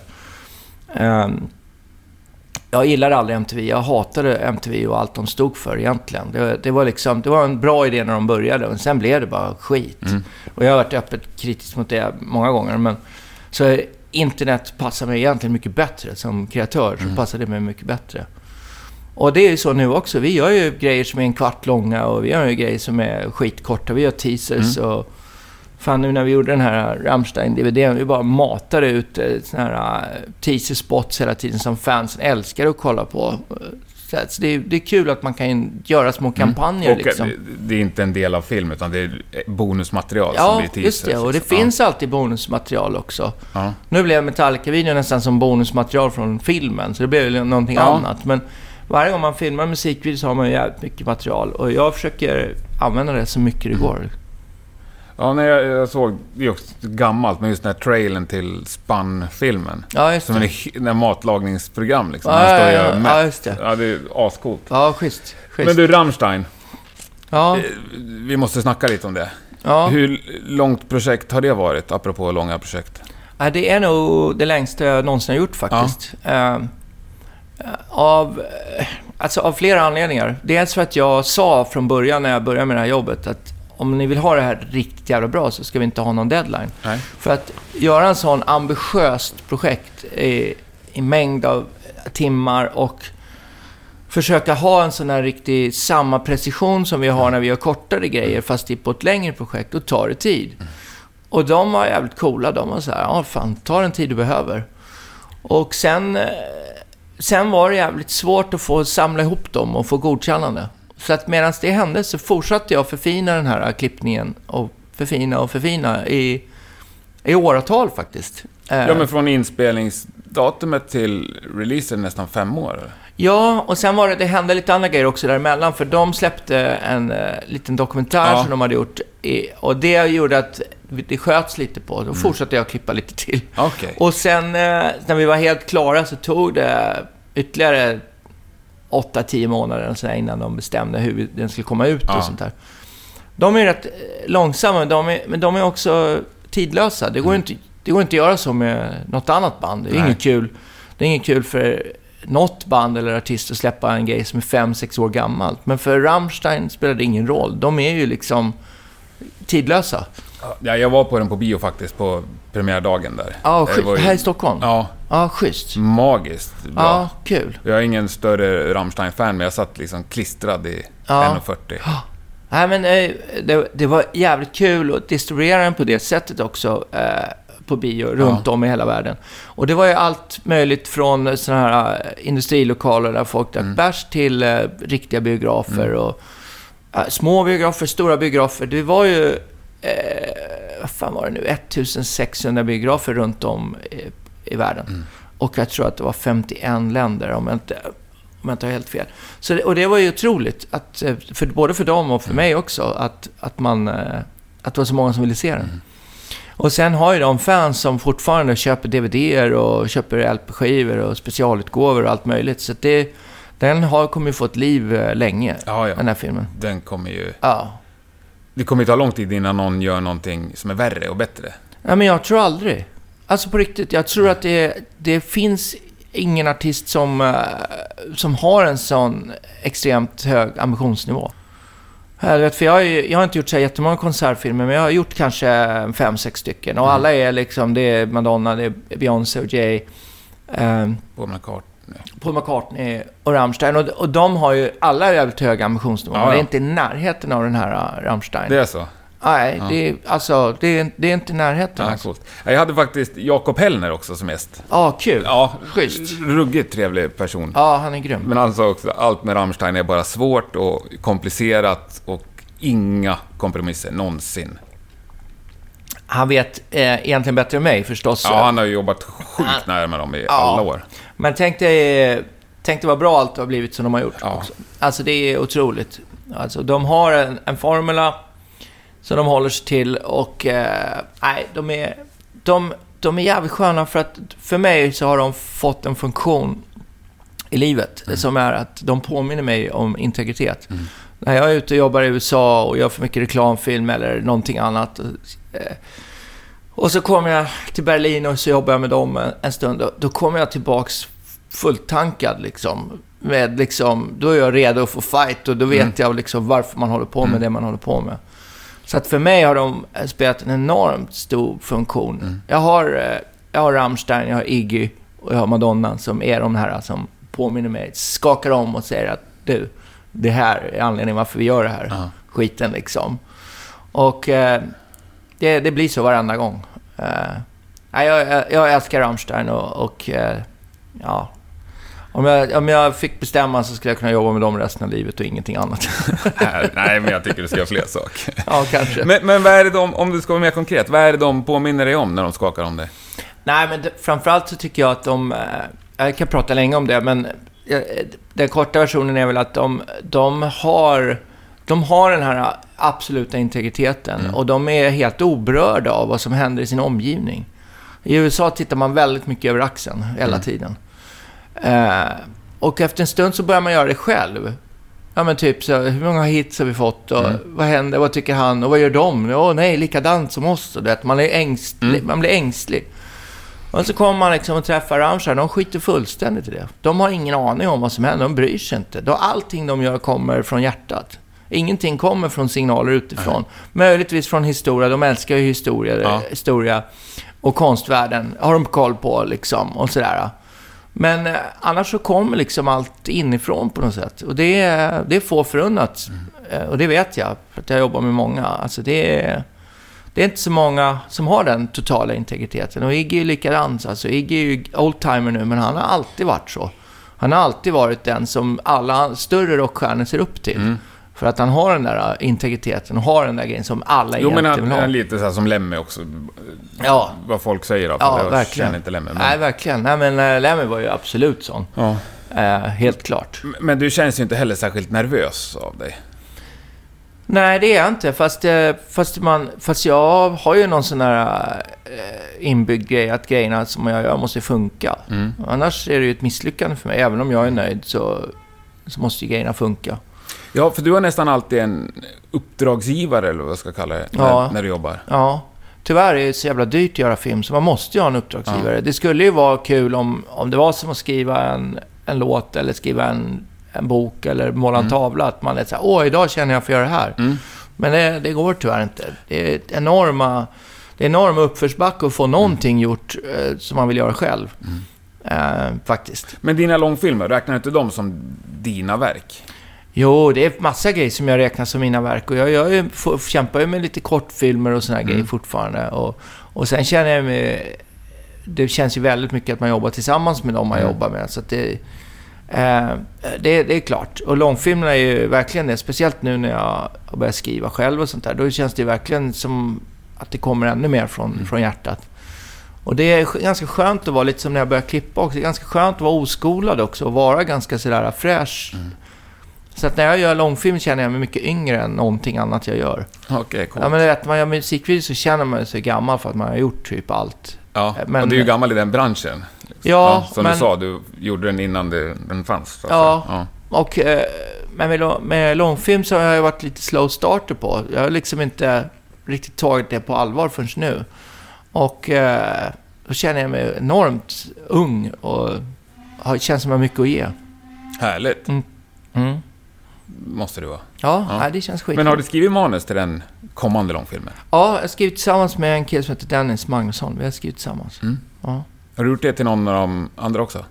S1: Ehm, jag gillade aldrig MTV. Jag hatade MTV och allt de stod för egentligen. Det, det, var liksom, det var en bra idé när de började, och sen blev det bara skit.
S2: Mm.
S1: Och jag har varit öppet kritisk mot det många gånger. Men, så internet passar mig egentligen mycket bättre. Som kreatör så passar det mig mycket bättre. Och det är ju så nu också. Vi gör ju grejer som är en kvart långa och vi gör ju grejer som är skitkorta. Vi gör teasers och... Fan, nu när vi gjorde den här Rammstein-DVDn, vi bara matade ut eh, såna här eh, teaser-spots hela tiden som fansen älskar att kolla på. Så att det, är, det är kul att man kan göra små kampanjer
S2: Och eh,
S1: liksom.
S2: det, är inte en del av film, utan det är bonusmaterial som
S1: Ja,
S2: blir teasers.
S1: just det. Och det
S2: liksom.
S1: finns alltid bonusmaterial också.
S2: Ja.
S1: Nu blev Metallica-videon nästan som bonusmaterial från filmen, så det blev någonting
S2: Ja.
S1: annat. Men varje gång man filmar musikvideo så har man ju jävligt mycket material. Och jag försöker använda det så mycket
S2: Mm.
S1: det går.
S2: Ja, när jag, jag såg, det är också gammalt, men just den här trailern till Spann-filmen.
S1: Ja, just
S2: Som en
S1: det.
S2: den här matlagningsprogram liksom.
S1: Ja, ja, ja, ja, just det.
S2: Ja, det är ascoolt.
S1: Ja, schysst. schysst.
S2: Men du, Rammstein.
S1: ja,
S2: Eh, Vi måste snacka lite om det.
S1: ja.
S2: Hur långt projekt har det varit, apropå långa projekt?
S1: Ja, det är nog det längsta jag någonsin har gjort faktiskt. Eh, av, eh, alltså av flera anledningar. Dels för att jag sa från början när jag började med det här jobbet att om ni vill ha det här riktigt jävla bra så ska vi inte ha någon deadline.
S2: Nej.
S1: För att göra en sån ambitiöst projekt i, i mängd av timmar och försöka ha en sån här riktig samma precision som vi har när vi gör kortare grejer fast det är på ett längre projekt, då tar det tid. Och de var jävligt coola. De var så här, ja fan, ta den tid du behöver. Och sen, eh, sen var det jävligt svårt att få samla ihop dem och få godkännande. Så att medan det hände så fortsatte jag förfina den här klippningen och förfina och förfina i, i åratal faktiskt. Eh,
S2: Ja, men från inspelningsdatumet till releasen nästan fem år. eller?
S1: Ja, och sen var det, det hände lite andra grejer också däremellan. För de släppte en eh, liten dokumentär
S2: Ja.
S1: som de hade gjort. I, och det gjorde att det sköts lite på.
S2: Mm.
S1: Då fortsatte jag klippa lite till.
S2: Okej.
S1: Och sen eh, när vi var helt klara så tog det ytterligare 8-10 månader eller så där innan de bestämde hur den skulle komma ut
S2: Ja.
S1: och sånt där. De är rätt eh, långsamma, men de är, men de är också tidlösa. Det går, inte, det går inte att göra så med något annat band. Det är
S2: Nej.
S1: inget kul. Det är inget kul för något band eller artist att släppa en grej som är 5-6 år gammalt. Men för Rammstein spelar det ingen roll. De är ju liksom tidlösa.
S2: Ja, jag var på den på bio faktiskt, på premiärdagen där.
S1: Ja,
S2: var ju-
S1: Här i Stockholm? Ja,
S2: Ja,
S1: schysst.
S2: magiskt bra.
S1: Ja, kul.
S2: Jag är ingen större Rammstein-fan, men jag satt liksom klistrad i
S1: Ja.
S2: 1,40.
S1: Nej, men eh, det, det var jävligt kul att distribuera den på det sättet också. Eh, på bio runt om i hela världen. Och det var ju allt möjligt från sådana här eh, industrilokaler där folk drack bärs till eh, riktiga biografer och eh, små biografer, stora biografer. Det var ju, eh, vad fan var det nu, 1600 biografer runt om eh, i världen. Och jag tror att det var 51 länder, om jag inte, om jag inte har helt fel. Så det, och det var ju otroligt, att, eh, för, både för dem och för mig också, att, att, man, eh, att det var så många som ville se den. Och sen har ju de fans som fortfarande köper DVDer och köper LP-skivor och specialutgåvor och allt möjligt. Så det, den har, kommer ju få ett liv länge,
S2: Ja, ja.
S1: den här filmen.
S2: Den kommer ju...
S1: Ja.
S2: Det kommer ju ta lång tid innan någon gör någonting som är värre och bättre.
S1: Nej, men jag tror aldrig. Alltså på riktigt, jag tror att det, det finns ingen artist som, eh, som har en sån extremt hög ambitionsnivå. För jag, har ju, jag har inte gjort så jättemånga konsertfilmer, men jag har gjort kanske fem, sex stycken. Och alla är liksom, det är Madonna, det är Beyoncé och Jay, eh,
S2: Paul McCartney.
S1: Paul McCartney och Rammstein. Och, och de har ju alla jävligt hög ambitionsnivå,
S2: Ja,
S1: men det är
S2: ja.
S1: inte i närheten av den här uh, Rammstein.
S2: Det är så?
S1: Nej,
S2: Ja.
S1: det, är, alltså, det, är, det är inte i närheten.
S2: Ja,
S1: alltså.
S2: Jag hade faktiskt Jakob Hellner också som gäst.
S1: Ja, kul.
S2: Ja,
S1: Schysst.
S2: ruggigt trevlig person.
S1: Ja, han är grym.
S2: Men han sa också allt med Rammstein är bara svårt och komplicerat och inga kompromisser någonsin.
S1: Han vet eh, egentligen bättre än mig förstås.
S2: Ja, han har ju jobbat sjukt nära med dem i
S1: Ja.
S2: alla år.
S1: Men tänk dig, tänk dig vad bra allt har blivit som de har gjort
S2: Ja.
S1: också. Alltså det är otroligt. Alltså de har en, en formula som de håller sig till och eh, nej, de är, de, de är jävligt sköna för att för mig så har de fått en funktion i livet som är att de påminner mig om integritet. När jag är ute och jobbar i USA och gör för mycket reklamfilm eller någonting annat. eh, Och så kommer jag till Berlin och så jobbar jag med dem en, en stund. Då, då kommer jag tillbaks fulltankad liksom. Med liksom, då är jag redo för fight och då vet
S2: Mm.
S1: jag liksom varför man håller på med det man håller på med. Så att för mig har de spelat en enormt stor funktion.
S2: Mm.
S1: Jag, har, eh, jag har Rammstein, jag har Iggy och jag har Madonna som är de här som påminner mig, skakar om och säger att du, det här är anledningen varför vi gör det här.
S2: Ja.
S1: Skiten liksom. Och eh, det, det blir så varenda gång. Eh, jag, jag, jag älskar Rammstein och, och eh, ja... Om jag, om jag fick bestämma så skulle jag kunna jobba med dem resten av livet och ingenting annat.
S2: Nej, men jag tycker du ska göra fler saker.
S1: ja, kanske.
S2: Men, men vad är det de, om du ska vara mer konkret, vad är det de påminner dig om när de skakar om dig?
S1: Nej, men framförallt så tycker jag att de... eh, Jag kan prata länge om det, men eh, den korta versionen är väl att de, de har... De har den här absoluta integriteten och de är helt oberörda av vad som händer i sin omgivning. I USA tittar man väldigt mycket över axeln hela tiden. Eh, och efter en stund så börjar man göra det själv. Ja men typ så, hur många hits har vi fått och vad händer, vad tycker han och vad gör de? Åh nej, likadant som oss. Och du vet, man, är ängstlig, man blir ängslig. Och så kommer man liksom och träffar Rammstein, de skiter fullständigt i det. De har ingen aning om vad som händer, de bryr sig inte. Då allting de gör kommer från hjärtat. Ingenting kommer från signaler utifrån. Möjligtvis från historia, de älskar ju historia,
S2: Ja.
S1: historia. Och konstvärlden har de koll på liksom, och sådär. Men eh, annars så kommer liksom allt inifrån på något sätt. Och det är, det är få förunnat. Eh, och det vet jag, för att jag jobbar med många. Alltså det är, det är inte så många som har den totala integriteten. Och Iggy är likadant. Alltså Iggy är ju oldtimer nu, men han har alltid varit så. Han har alltid varit den som alla större rockstjärnor ser upp till.
S2: Mm.
S1: För att han har den där eh, integriteten och har den där grejen som alla
S2: Jo, men
S1: egentligen
S2: han,
S1: vill
S2: han
S1: ha.
S2: är lite så här som Lemmy också.
S1: Ja,
S2: Vad folk säger av
S1: ja
S2: jag
S1: verkligen.
S2: känner inte Lemmy. Men,
S1: Nej, verkligen. Nej, men äh, Lemmy var ju absolut sån.
S2: ja.
S1: Eh, helt klart.
S2: men du känns ju inte heller särskilt nervös av dig.
S1: Nej, det är jag inte. Fast, fast, man, fast jag har ju någon sån här inbyggd grej att grejerna som jag gör måste funka.
S2: Mm.
S1: Annars är det ju ett misslyckande för mig. Även om jag är nöjd så, så måste ju grejerna funka.
S2: Ja, för du har nästan alltid en uppdragsgivare, eller vad jag ska kalla det, när,
S1: Ja.
S2: när du jobbar.
S1: Ja, tyvärr är det så jävla dyrt att göra film, så man måste ju ha en uppdragsgivare. Det skulle ju vara kul om, om det var som att skriva en, en låt eller skriva en, en bok eller måla en tavla. Att man är så här, åh, idag känner jag för att göra det här.
S2: Mm.
S1: Men det, det går tyvärr inte. Det är enorma, det är enorma uppförsbacke att få någonting gjort eh, som man vill göra själv. Eh, faktiskt.
S2: Men dina långfilmer, räknar du inte dem som dina verk?
S1: Jo, det är massa grejer som jag räknar som mina verk. Och jag, jag får- kämpar ju med lite kortfilmer och såna här grejer fortfarande. Och, och sen känner jag mig... Det känns ju väldigt mycket att man jobbar tillsammans med dem man
S2: Mm.
S1: jobbar med. Så det, eh, det, det är klart. Och långfilmerna är ju verkligen det. Speciellt nu när jag har börjat skriva själv och sånt där. Då känns det verkligen som att det kommer ännu mer från, från hjärtat. Och det är sk- ganska skönt att vara lite som när jag började klippa också. Det är ganska skönt att vara oskolad också och vara ganska sådär fräsch.
S2: Mm.
S1: Så att när jag gör långfilm känner jag mig mycket yngre än någonting annat jag gör.
S2: Okej, coolt.
S1: Ja, men vet, man gör musikvideo så känner man sig gammal för att man har gjort typ allt.
S2: Ja,
S1: men-
S2: och du är ju gammal i den branschen.
S1: Ja,
S2: som
S1: men-
S2: du sa, du gjorde den innan det, den fanns.
S1: Ja.
S2: säga.
S1: Och eh, men med, med långfilm så har jag varit lite slow starter på. Jag har liksom inte riktigt tagit det på allvar förrän nu. Och eh, då känner jag mig enormt ung och har, känns som jag har mycket att ge.
S2: Härligt,
S1: Mm.
S2: Måste det vara.
S1: Ja,
S2: Ja.
S1: Det känns skit.
S2: Men har du skrivit manus till den kommande långfilmen?
S1: Ja, jag har skrivit tillsammans med en kille som heter Dennis Magnusson. Vi har skrivit tillsammans.
S2: Mm.
S1: Ja.
S2: Har du gjort det till någon av de andra också?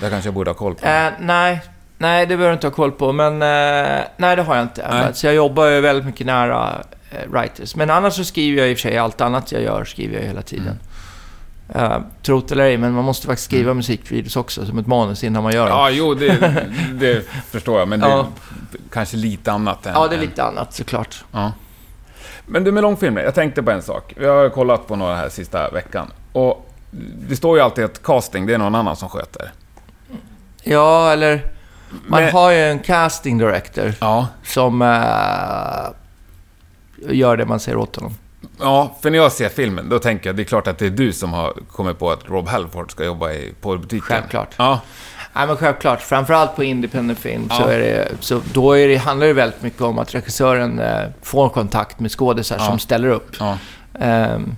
S2: Det kanske jag borde ha koll på.
S1: Eh, nej, nej, det behöver du inte ha koll på. Men eh, nej, det har jag inte.
S2: Nej.
S1: Så jag jobbar ju väldigt mycket nära eh, writers. Men annars så skriver jag i och för sig allt annat jag gör, skriver jag hela tiden. Uh, trot eller ej, men man måste faktiskt skriva musikvideos också, som ett manus innan man gör dem.
S2: Ja, jo, det, det förstår jag. Men det är
S1: Ja.
S2: kanske lite annat än...
S1: Ja, det är lite annat såklart.
S2: Ja. Men du med långfilmer, jag tänkte på en sak. Jag har kollat på några här sista veckan. Och det står ju alltid att casting, det är någon annan som sköter.
S1: Ja, eller... Man
S2: Men-
S1: har ju en casting director
S2: Ja.
S1: som eh, gör det man säger åt honom.
S2: Ja, för när jag ser filmen, då tänker jag det är klart att det är du som har kommit på att Rob Halford ska jobba i porrbutiken.
S1: Självklart.
S2: Ja,
S1: Nej, men självklart. Framförallt på independent film så,
S2: Ja.
S1: är det, så då är det, handlar det väldigt mycket om att regissören eh, får kontakt med skådisar
S2: Ja.
S1: som ställer upp.
S2: ja.
S1: Ehm,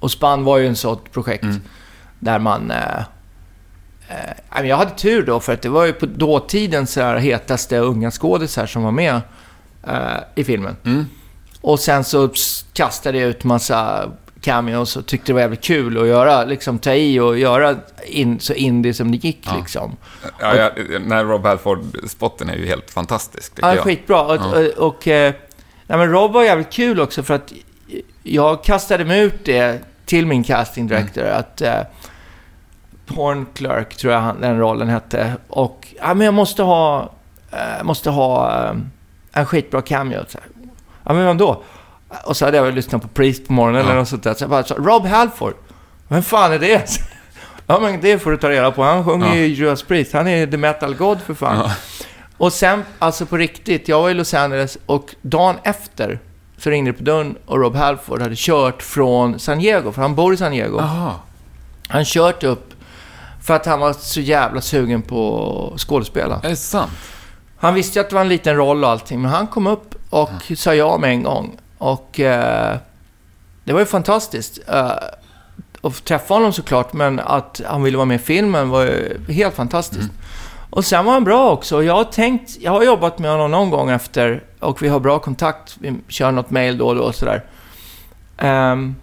S1: och Spann var ju en sånt projekt
S2: Mm.
S1: där man... Eh, eh, ja, jag hade tur då, för att det var ju på dåtiden så här hetaste unga skådisar som var med eh, i filmen.
S2: Mm.
S1: Och sen så kastade jag ut massa cameos och tyckte det var jävligt kul att göra, liksom ta i och göra in, så indie som det gick
S2: Ja.
S1: liksom.
S2: ja jag, när Rob Halford-spotten är ju helt fantastisk, tycker
S1: Ja,
S2: jag.
S1: skitbra. Och,
S2: Ja.
S1: och, och eh, nej, men Rob var jävligt kul också för att jag kastade mig ut det till min casting director att eh, Porn Clerk, tror jag den rollen hette. Och ja, men jag måste ha, eh, måste ha eh, en skitbra cameo. Så här. Ja, men vem då? Och så hade jag lyssnat på Priest på morgonen eller något sånt där. Så jag bara, så, Rob Halford. Vem fan är det? ja, men det får du ta reda på. Han sjunger ju Judas Priest. Han är the metal god för fan. Och sen, alltså på riktigt, jag var i Los Angeles och dagen efter så ringde det på dörren och Rob Halford hade kört från San Diego, för han bor i San Diego.
S2: Jaha.
S1: Han kört upp för att han var så jävla sugen på att skådespela.
S2: Är det sant?
S1: Han visste ju att det var en liten roll och allting, men han kom upp och sa ja med en gång. Och eh, det var ju fantastiskt. Eh, att träffa honom såklart, men att han ville vara med i filmen var ju helt fantastiskt. Och sen var han bra också. Jag har tänkt, jag har jobbat med honom någon gång efter och vi har bra kontakt. Vi kör något mail då och då och sådär. Ehm,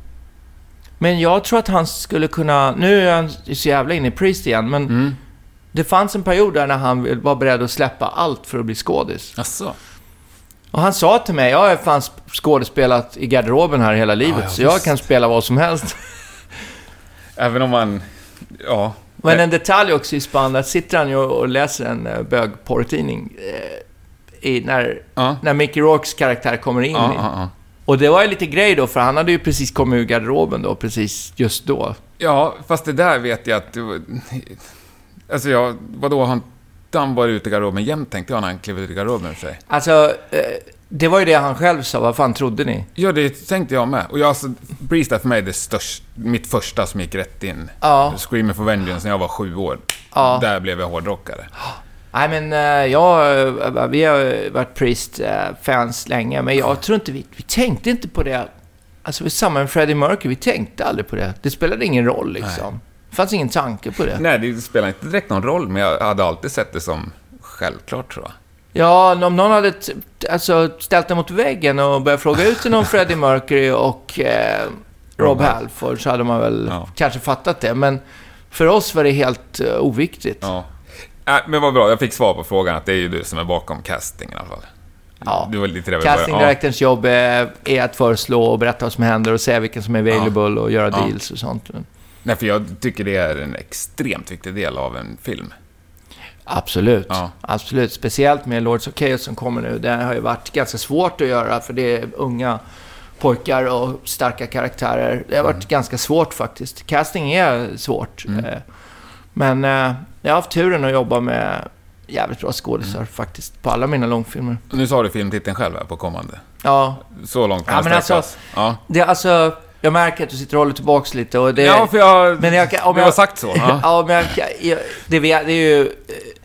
S1: men jag tror att han skulle kunna, nu är han så jävla inne i Priest igen, men
S2: Mm.
S1: det fanns en period där när han var beredd att släppa allt för att bli skådis.
S2: Asså?
S1: Och han sa till mig, jag har fan skådespelat i garderoben här hela livet,
S2: Ja,
S1: så jag kan spela vad som helst.
S2: Även om man... Ja.
S1: Men en detalj också i Spann, där sitter han ju och läser en uh, bögporrtidning eh, i, när,
S2: Ja.
S1: när Mickey Rourkes karaktär kommer in.
S2: Ja, ja.
S1: Och det var ju lite grej då, för han hade ju precis kommit ur garderoben då, precis just då.
S2: ja, fast det där vet jag att... Alltså, jag, vadå, han, han var ute i garderoben jämt, tänkte jag, när han klev ut i garderoben för sig.
S1: Alltså, eh, det var ju det han själv sa, vad fan trodde ni?
S2: Ja, det tänkte jag med. Och jag, alltså, Breeze är för mig det störst, mitt första som gick rätt in.
S1: Ja.
S2: Screaming for Vengeance när jag var sju år.
S1: Ja.
S2: Där blev jag hårdrockare.
S1: Nej men eh, jag, eh, vi har varit Priest-fans länge, men jag tror inte vi, vi tänkte inte på det. Alltså samma med Freddie Mercury, vi tänkte aldrig på det. Det spelade ingen roll liksom. Det fanns ingen tanke på det.
S2: Nej, det spelar inte direkt någon roll, men jag hade alltid sett det som självklart, tror jag.
S1: Ja, om någon hade alltså, ställt den mot väggen och börjat fråga ut till någon Freddie Mercury och eh, Rob Halford så hade man väl
S2: Ja.
S1: kanske fattat det. Men för oss var det helt uh, oviktigt.
S2: Ja. Äh, men vad bra, jag fick svar på frågan att det är ju du som är bakom castingen i alla fall.
S1: Ja.
S2: Det var lite det vi
S1: Casting
S2: började-
S1: directorns jobb är, är att föreslå och berätta vad som händer och säga vilken som är available och göra
S2: Ja.
S1: deals och sånt.
S2: Nej, för jag tycker det är en extremt viktig del av en film.
S1: Absolut.
S2: Ja.
S1: Absolut. Speciellt med Lords of Chaos som kommer nu. Det har ju varit ganska svårt att göra för det är unga pojkar och starka karaktärer. Det har varit
S2: Mm.
S1: ganska svårt faktiskt. Casting är svårt.
S2: Mm.
S1: Eh, Men eh, jag har haft turen att jobba med jävligt bra skådisar
S2: Mm.
S1: faktiskt. På alla mina långfilmer.
S2: Nu sa du filmtiteln själv här på kommande.
S1: Ja,
S2: Så långt kan
S1: Ja,
S2: jag
S1: men
S2: sträckas. ja.
S1: det alltså... Jag märker att du sitter och håller tillbaks lite och det...
S2: ja, för jag...
S1: men jag, om jag,
S2: har sagt så. Ja.
S1: Ja, men jag, jag, det, vet, det är ju...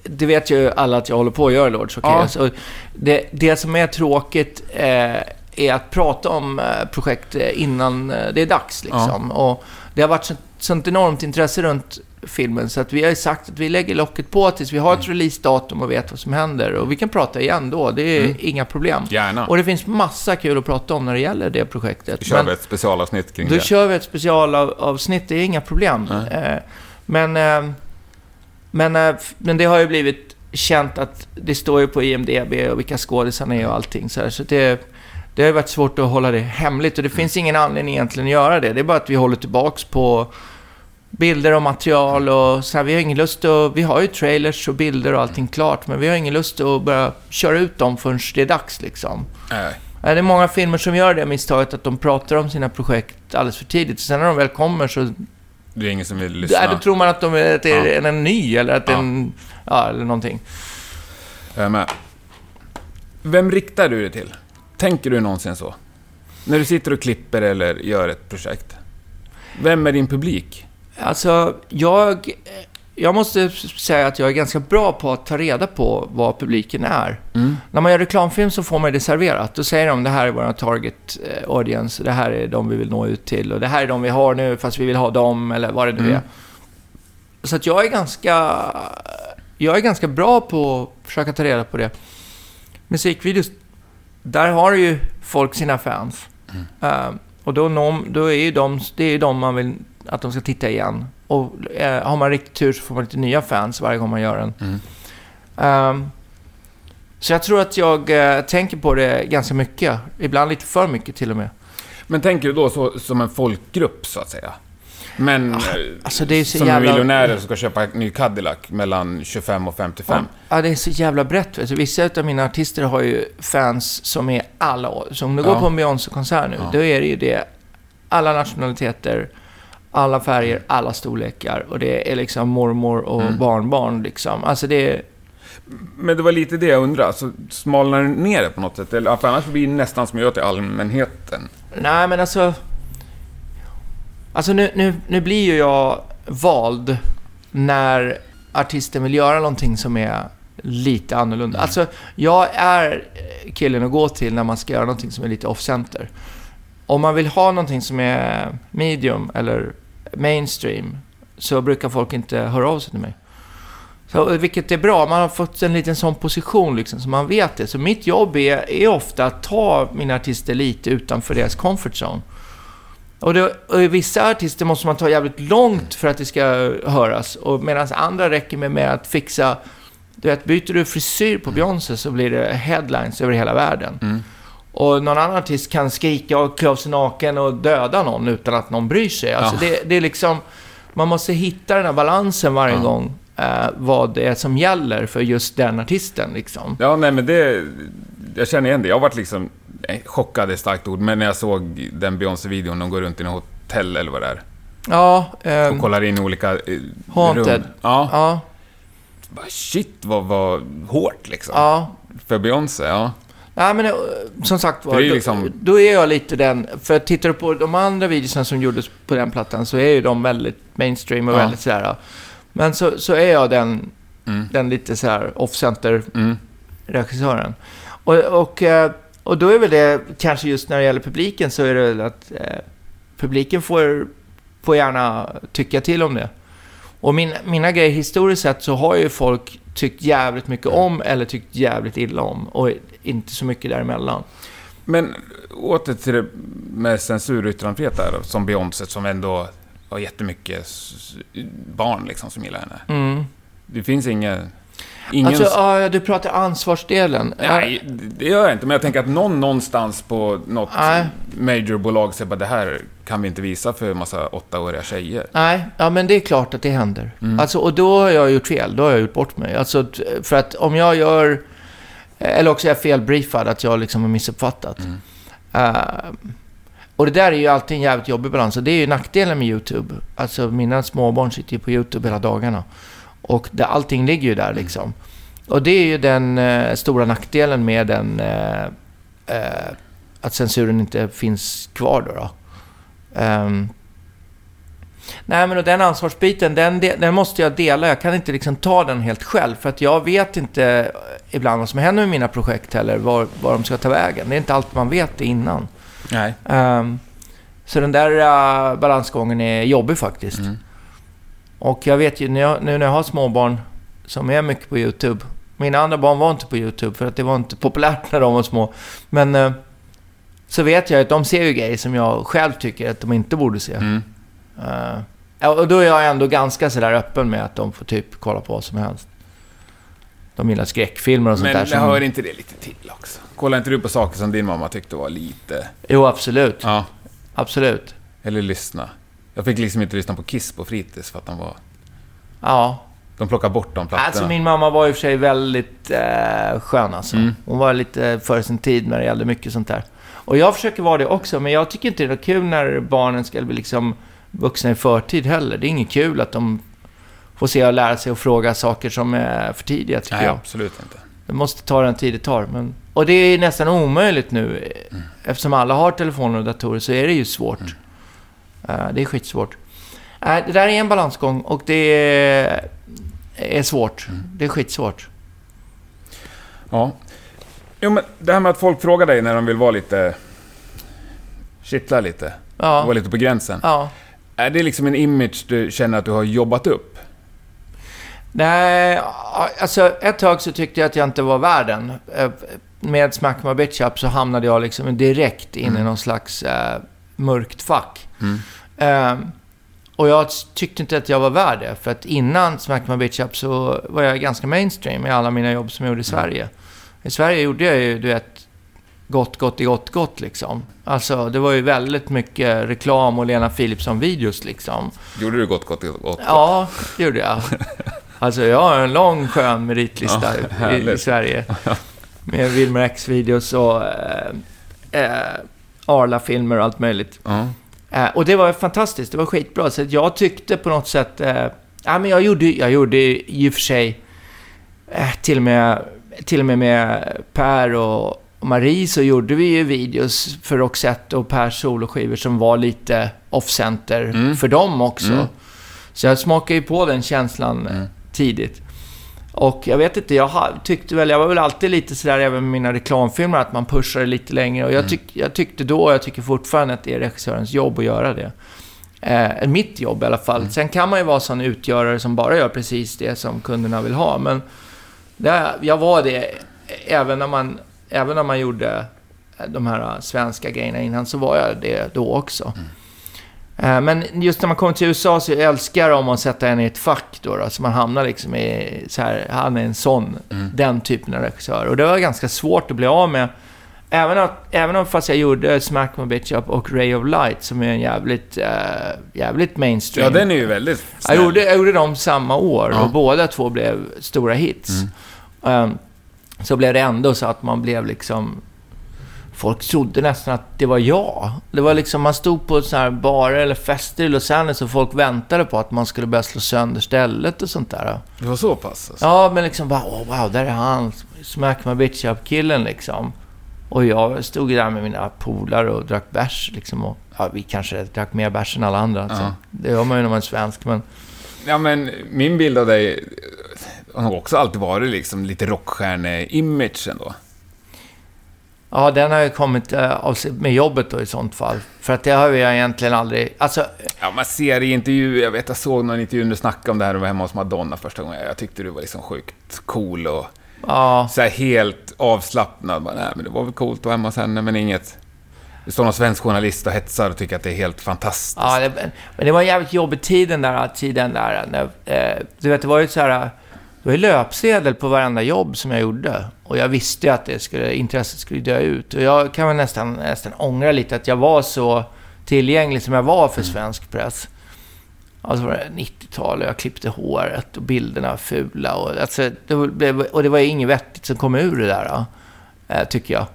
S1: Det vet ju alla att jag håller på att göra, Lords of
S2: Ja.
S1: Chaos. Och det, det som är tråkigt eh, är att prata om eh, projekt eh, innan eh, det är dags. Liksom. Och det har varit så, sånt enormt intresse runt filmen så att vi har sagt att vi lägger locket på tills vi har ett releasedatum och vet vad som händer. Och vi kan prata igen då, det är
S2: Mm.
S1: inga problem.
S2: Gärna.
S1: Och det finns massa kul att prata om när det gäller det projektet.
S2: Då kör
S1: Men-
S2: vi ett specialavsnitt kring
S1: då
S2: det.
S1: kör vi ett specialavsnitt, det är inga problem. Eh, men, eh, men, eh, men det har ju blivit känt att det står ju på IMDB och vilka skådisarna är och allting. Så, här, så det, det har ju varit svårt att hålla det hemligt och det finns ingen anledning egentligen att göra det. Det är bara att vi håller tillbaks på bilder och material och så här, Vi har ingen lust att... Vi har ju trailers och bilder och allting klart, men vi har ingen lust att börja köra ut dem förrän det är dags liksom.
S2: Nej.
S1: Det är många filmer som gör det misstaget att de pratar om sina projekt alldeles för tidigt. Sen när de väl kommer så
S2: Det är ingen som vill lyssna.
S1: då tror man att, de är, att det är
S2: Ja.
S1: en, en ny eller att
S2: Ja.
S1: en... Ja, eller någonting.
S2: Jag är med. Vem riktar du dig till? Tänker du någonsin så? När du sitter och klipper eller gör ett projekt. Vem är din publik?
S1: Alltså, jag... Jag måste säga att jag är ganska bra på att ta reda på vad publiken är.
S2: Mm.
S1: När man gör reklamfilm så får man det serverat. Då säger de det här är vår target eh, audience, det här är de vi vill nå ut till och det här är de vi har nu fast vi vill ha dem eller vad det nu
S2: Mm.
S1: är. Så att jag är ganska... Jag är ganska bra på att försöka ta reda på det. Musikvideos, där har ju folk sina fans.
S2: Mm.
S1: Eh, och då, då är ju de, det är ju de man vill att de ska titta igen. Och eh, har man riktigt tur så får man lite nya fans varje gång man gör den.
S2: Mm.
S1: Ehm, så jag tror att jag eh, tänker på det ganska mycket. Ibland lite för mycket till och med.
S2: Men tänker du då så, som en folkgrupp, så att säga? Men eh,
S1: alltså det är så
S2: som
S1: jävla-
S2: miljonärer som ska köpa en ny Cadillac mellan 25 och 55.
S1: Ja, det är så jävla brett. Du. Vissa av mina artister har ju fans som är alla år. Så om du
S2: Ja.
S1: går på en Beyoncé-konsert nu,
S2: Ja.
S1: då är det ju det. Alla nationaliteter, alla färger, alla storlekar. Och det är liksom mormor och
S2: Mm.
S1: barnbarn liksom. Alltså det är...
S2: Men det var lite det jag undrade. Så smalnar det ner det på något sätt? Eller, för annars blir det nästan som jag gör till allmänheten.
S1: Nej, men alltså... Alltså nu, nu, nu blir ju jag vald när artisten vill göra någonting som är lite annorlunda.
S2: Mm.
S1: Alltså, jag är killen att gå till när man ska göra någonting som är lite off-center. Om man vill ha någonting som är medium eller mainstream så brukar folk inte höra av sig till mig. Så, eh, vilket är bra, man har fått en liten sån position liksom, så man vet det. Så mitt jobb är, är ofta att ta mina artister lite utanför deras comfort zone. Och, det, och vissa artister måste man ta jävligt långt för att det ska höras. Och medan andra räcker med, med att fixa... Du vet, byter du frisyr på Beyoncé så blir det headlines över hela världen.
S2: Mm.
S1: Och någon annan artist kan skrika och klä av sig naken och döda någon utan att någon bryr sig. Alltså
S2: Ja.
S1: det, det är liksom... Man måste hitta den här balansen varje
S2: Ja.
S1: gång. Eh, vad det är som gäller för just den artisten liksom.
S2: Ja, nej men det... Jag känner igen det. Jag har varit liksom... Chockad är starkt ord, men när jag såg den Beyoncé-videon, de går runt i något hotell eller vad det är.
S1: Ja, ehm,
S2: Och kollar in olika eh,
S1: Haunted.
S2: rum. Ja.
S1: ja,
S2: Shit, vad, vad hårt liksom.
S1: ja.
S2: För Beyoncé, ja.
S1: Nej, men eh, som sagt var,
S2: är
S1: då,
S2: liksom-
S1: då är jag lite den... För tittar du på de andra videorna som gjordes på den plattan så är ju de väldigt mainstream och
S2: Ja.
S1: väldigt sådär... Men så, så är jag den,
S2: Mm.
S1: den lite så här off-center-regissören.
S2: Mm.
S1: Och, och, eh, och då är väl det, kanske just när det gäller publiken, så är det väl att eh, publiken får, får gärna tycka till om det. Och min, mina grejer historiskt sett så har ju folk tyckt jävligt mycket om eller tyckt jävligt illa om. Och inte så mycket däremellan.
S2: Men åter till det med censur och yttrandefrihet där, som Beyoncé, som ändå har jättemycket barn liksom som gillar henne.
S1: Mm.
S2: Det finns inga... Ingen...
S1: Alltså, ja, du pratar ansvarsdelen.
S2: Nej, det gör jag inte. Men jag tänker att någon någonstans på något
S1: Nej.
S2: majorbolag säger bara det här kan vi inte visa för en massa åttaåriga tjejer.
S1: Nej, ja men det är klart att det händer.
S2: Mm.
S1: Alltså, och då har jag gjort fel. Då har jag gjort bort mig. Alltså, för att om jag gör... Eller också är jag felbriefad, att jag liksom har missuppfattat.
S2: Mm.
S1: Eh, Och det där är ju alltid en jävligt jobbig balans. Och det är ju nackdelen med YouTube. Alltså mina småbarn sitter ju på YouTube hela dagarna. Och det, allting ligger ju där liksom. Och det är ju den eh, stora nackdelen med den... Eh, eh, att censuren inte finns kvar då. då. Um, nej, men och den ansvarsbiten, den, den måste jag dela. Jag kan inte liksom ta den helt själv. För att jag vet inte ibland vad som händer med mina projekt heller. Var, var de ska ta vägen. Det är inte allt man vet innan.
S2: Nej.
S1: Um, så den där uh, balansgången är jobbig faktiskt. Mm. Och jag vet ju när jag, nu när jag har småbarn som är mycket på YouTube. Mina andra barn var inte på YouTube för att det var inte populärt när de var små. Men uh, så vet jag att de ser ju grejer som jag själv tycker att de inte borde se. Mm. Uh, och då är jag ändå ganska sådär öppen med att de får typ kolla på vad som helst. De gillar skräckfilmer och sånt
S2: Men,
S1: där.
S2: Men som... hör inte det lite till också? Kollar inte du på saker som din mamma tyckte var lite...
S1: Jo, absolut.
S2: Ja.
S1: Absolut.
S2: Eller lyssna. Jag fick liksom inte lyssna på Kiss på fritids för att de var...
S1: Ja.
S2: De plockade bort de plattorna.
S1: Alltså min mamma var i och för sig väldigt eh, skön alltså. Mm. Hon var lite före sin tid när det gällde mycket sånt där. Och jag försöker vara det också, men jag tycker inte det är kul när barnen ska bli liksom vuxna i förtid heller. Det är inget kul att de får se och lära sig och fråga saker som är för tidiga, tycker
S2: Nej,
S1: jag.
S2: absolut inte.
S1: Det måste ta den tid det tar. Men... Och det är nästan omöjligt nu. Mm. Eftersom alla har telefoner och datorer så är det ju svårt. Mm. Uh, det är skitsvårt. Uh, det där är en balansgång och det är, är svårt. Mm. Det är skitsvårt.
S2: Ja. Jo, men det här med att folk frågar dig när de vill vara lite... Kittla lite. Ja. Vara lite på gränsen.
S1: Ja.
S2: Är det liksom en image du känner att du har jobbat upp?
S1: Nej, alltså ett tag så tyckte jag att jag inte var värden. Eh, med Smack My Bitch Up så hamnade jag liksom direkt in mm. i någon slags äh, mörkt fack. Mm. Uh, och jag tyckte inte att jag var värd det. För att innan Smack My Bitch Up så var jag ganska mainstream i alla mina jobb som jag gjorde i mm. Sverige. Mm. I Sverige gjorde jag ju, du vet, gott, gott, gott, gott liksom. Alltså, det var ju väldigt mycket reklam och Lena Philipsson-videos liksom.
S2: Gjorde du gott, gott, gott? gott?
S1: Ja, det gjorde jag. Alltså, jag har en lång skön meritlista ja, i, i, Sverige. Med Wilmer X-videos och eh, eh, Arla-filmer och allt möjligt. -huh. Eh, och det var fantastiskt. Det var skitbra. Så jag tyckte på något sätt... Eh, ja, men jag gjorde, jag gjorde i och för sig eh, till och med till och med med Per och Marie så gjorde vi ju videos för Roxette och Pers soloskivor som var lite off-center mm. för dem också. Mm. Så jag smakade ju på den känslan mm. tidigt. Och jag vet inte, jag tyckte väl, jag var väl alltid lite sådär även med mina reklamfilmer, att man pushade lite längre. Och jag, mm. tyck, jag tyckte då, och jag tycker fortfarande att det är regissörens jobb att göra det. Eh, mitt jobb i alla fall. Mm. Sen kan man ju vara sån utgörare som bara gör precis det som kunderna vill ha. Men det, jag var det även när, man, även när man gjorde de här svenska grejerna innan, så var jag det då också. Mm. Eh, men just när man kommer till USA så älskar de att sätta en i ett fack då, då så man hamnar liksom i så här, han är en sån, mm. den typen av regissör. Och det var ganska svårt att bli av med. Även, att, även om fast jag gjorde Smack My Bitch Up och Ray of Light som är en jävligt, äh, jävligt mainstream.
S2: Ja, den är ju väldigt
S1: snäll. Jag gjorde, jag gjorde dem samma år ja. och båda två blev stora hits. Mm. Um, så blev det ändå så att man blev liksom... Folk trodde nästan att det var jag. Det var liksom, man stod på så här barer eller fester i Los Angeles och folk väntade på att man skulle börja slå sönder stället och sånt där.
S2: Det var så pass? Alltså.
S1: Ja, men liksom bara, oh, wow, där är han. Smack my bitch up-killen liksom. Och jag stod där med mina polare och drack bärs liksom. Och, ja, vi kanske drack mer bärs än alla andra. Alltså. Ja. Det gör man ju när man är svensk, men...
S2: Ja, men min bild av dig har nog också alltid varit liksom lite rockstjärne-image ändå.
S1: Ja, den har ju kommit uh, med jobbet då i sånt fall. För att det har jag egentligen aldrig... Alltså...
S2: Ja, man ser i intervjuer. Jag vet, jag såg någon intervju när du snackade om det här och var hemma hos Madonna första gången. Jag tyckte du var liksom sjukt cool och ja. så helt avslappnad. Bara, Nej, men det var väl coolt att vara hemma hos henne, men inget... Det står någon svensk journalist och hetsar och tycker att det är helt fantastiskt.
S1: Ja, det, men det var en jävligt jobbig tid den där tiden där. När, eh, du vet, det var ju så här det var ju löpsedel på varenda jobb som jag gjorde. Och jag visste att det skulle, intresset skulle dö ut. Och jag kan väl nästan, nästan ångra lite att jag var så tillgänglig som jag var för mm. svensk press. Alltså var det 90-tal och jag klippte håret och bilderna var fula. Och, alltså, det, blev, och det var inget vettigt som kom ur det där, äh, tycker jag.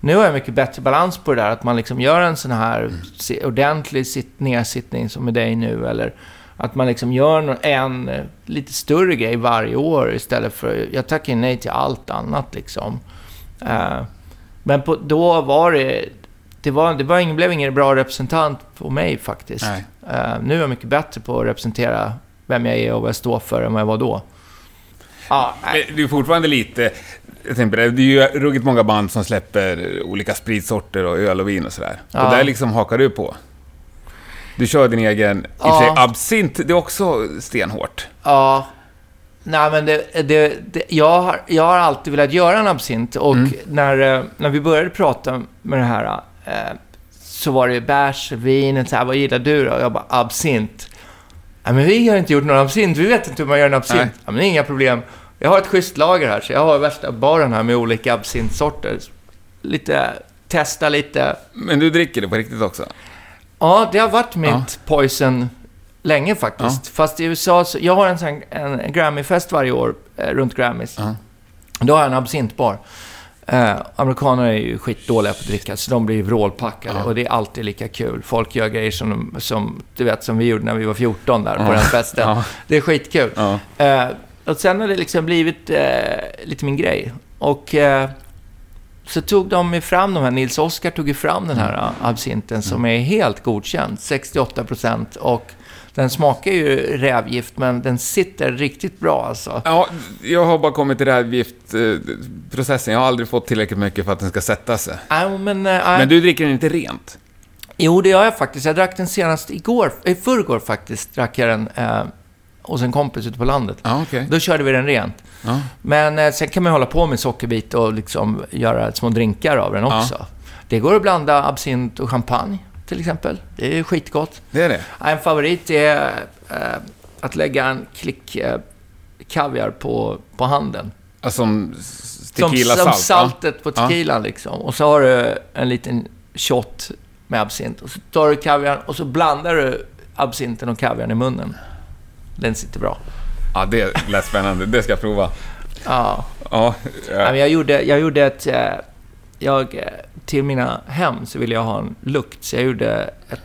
S1: Nu har jag mycket bättre balans på det där. Att man liksom gör en sån här si- ordentlig sit- nedsittning som med dig nu. Eller att man liksom gör en eh, lite större grej varje år istället för... Jag tackar nej till allt annat liksom. Eh, men på, då var det... Det, var, det var ingen, blev ingen bra representant på mig faktiskt.
S2: Nej.
S1: Eh, nu är jag mycket bättre på att representera vem jag är och vad jag står för än vad jag var då. Ja.
S2: Men det är fortfarande lite... Jag tänker det är ju ruggigt många band som släpper olika spritsorter och öl och vin och sådär.
S1: Ja.
S2: Och där liksom hakar du på. Du kör din egen... I och för sig,
S1: Ja.
S2: absint, det är också stenhårt.
S1: Ja. Nej, men det, det, det, jag, har, jag har alltid velat göra en absint och när, eh, när vi började prata med det här eh, så var det bärs, vin, så här, vad gillar du då? Och jag bara, absint. Ja, men vi har inte gjort någon absint, vi vet inte hur man gör en absint.
S2: Nej.
S1: Ja, men inga problem. Jag har ett schysst lager här, så jag har värsta baren här med olika absintsorter. Lite, testa lite.
S2: Men du dricker det på riktigt också?
S1: Ja, det har varit mitt
S2: Ja.
S1: poison länge faktiskt. Fast i USA, så, jag har en, sån, en, Grammy-fest varje år eh, runt Grammys.
S2: Ja.
S1: Då har jag en absintbar. Eh, amerikaner är ju skitdåliga på att dricka, så de blir vrålpackade.
S2: Ja.
S1: Och det är alltid lika kul. Folk gör grejer som, som, du vet, som vi gjorde när vi var 14 där på
S2: Ja.
S1: den festen.
S2: Ja.
S1: Det är skitkul.
S2: Ja.
S1: Eh, och sen har det liksom blivit eh, lite min grej. Och eh, så tog de fram de här, Nils Oskar tog ju fram den här
S2: Mm.
S1: absinten som är helt godkänd, 68 procent. Och den smakar ju rävgift, men den sitter riktigt bra alltså.
S2: Ja, jag har bara kommit till rävgiftprocessen. Jag har aldrig fått tillräckligt mycket för att den ska sätta sig.
S1: Nej, men, eh,
S2: Men du dricker den inte rent?
S1: Jo, det gör jag faktiskt. Jag drack den senast igår, i förrgår faktiskt, drack jag den eh, hos en kompis ute på landet.
S2: Ja, okej.
S1: Då körde vi den rent.
S2: Ja.
S1: Men eh, sen kan man hålla på med sockerbit och liksom göra små drinkar av den också. Det går att blanda absint och champagne, till exempel. Det är skitgott.
S2: Det är det?
S1: En favorit är eh, att lägga en klick eh, kaviar på, på handen.
S2: Alltså, som
S1: Som,
S2: tequila
S1: som
S2: salt?
S1: saltet på tequilan liksom. Och så har du en liten shot med absint. Och så tar du kaviarn och så blandar du absinten och kaviarn i munnen. Den sitter bra.
S2: Ja, det lät spännande. Det ska jag prova.
S1: Ja.
S2: Ja,
S1: Ja, men jag, gjorde, jag gjorde ett... eh, Jag, eh, till mina hem så ville jag ha en lukt, så jag gjorde ett,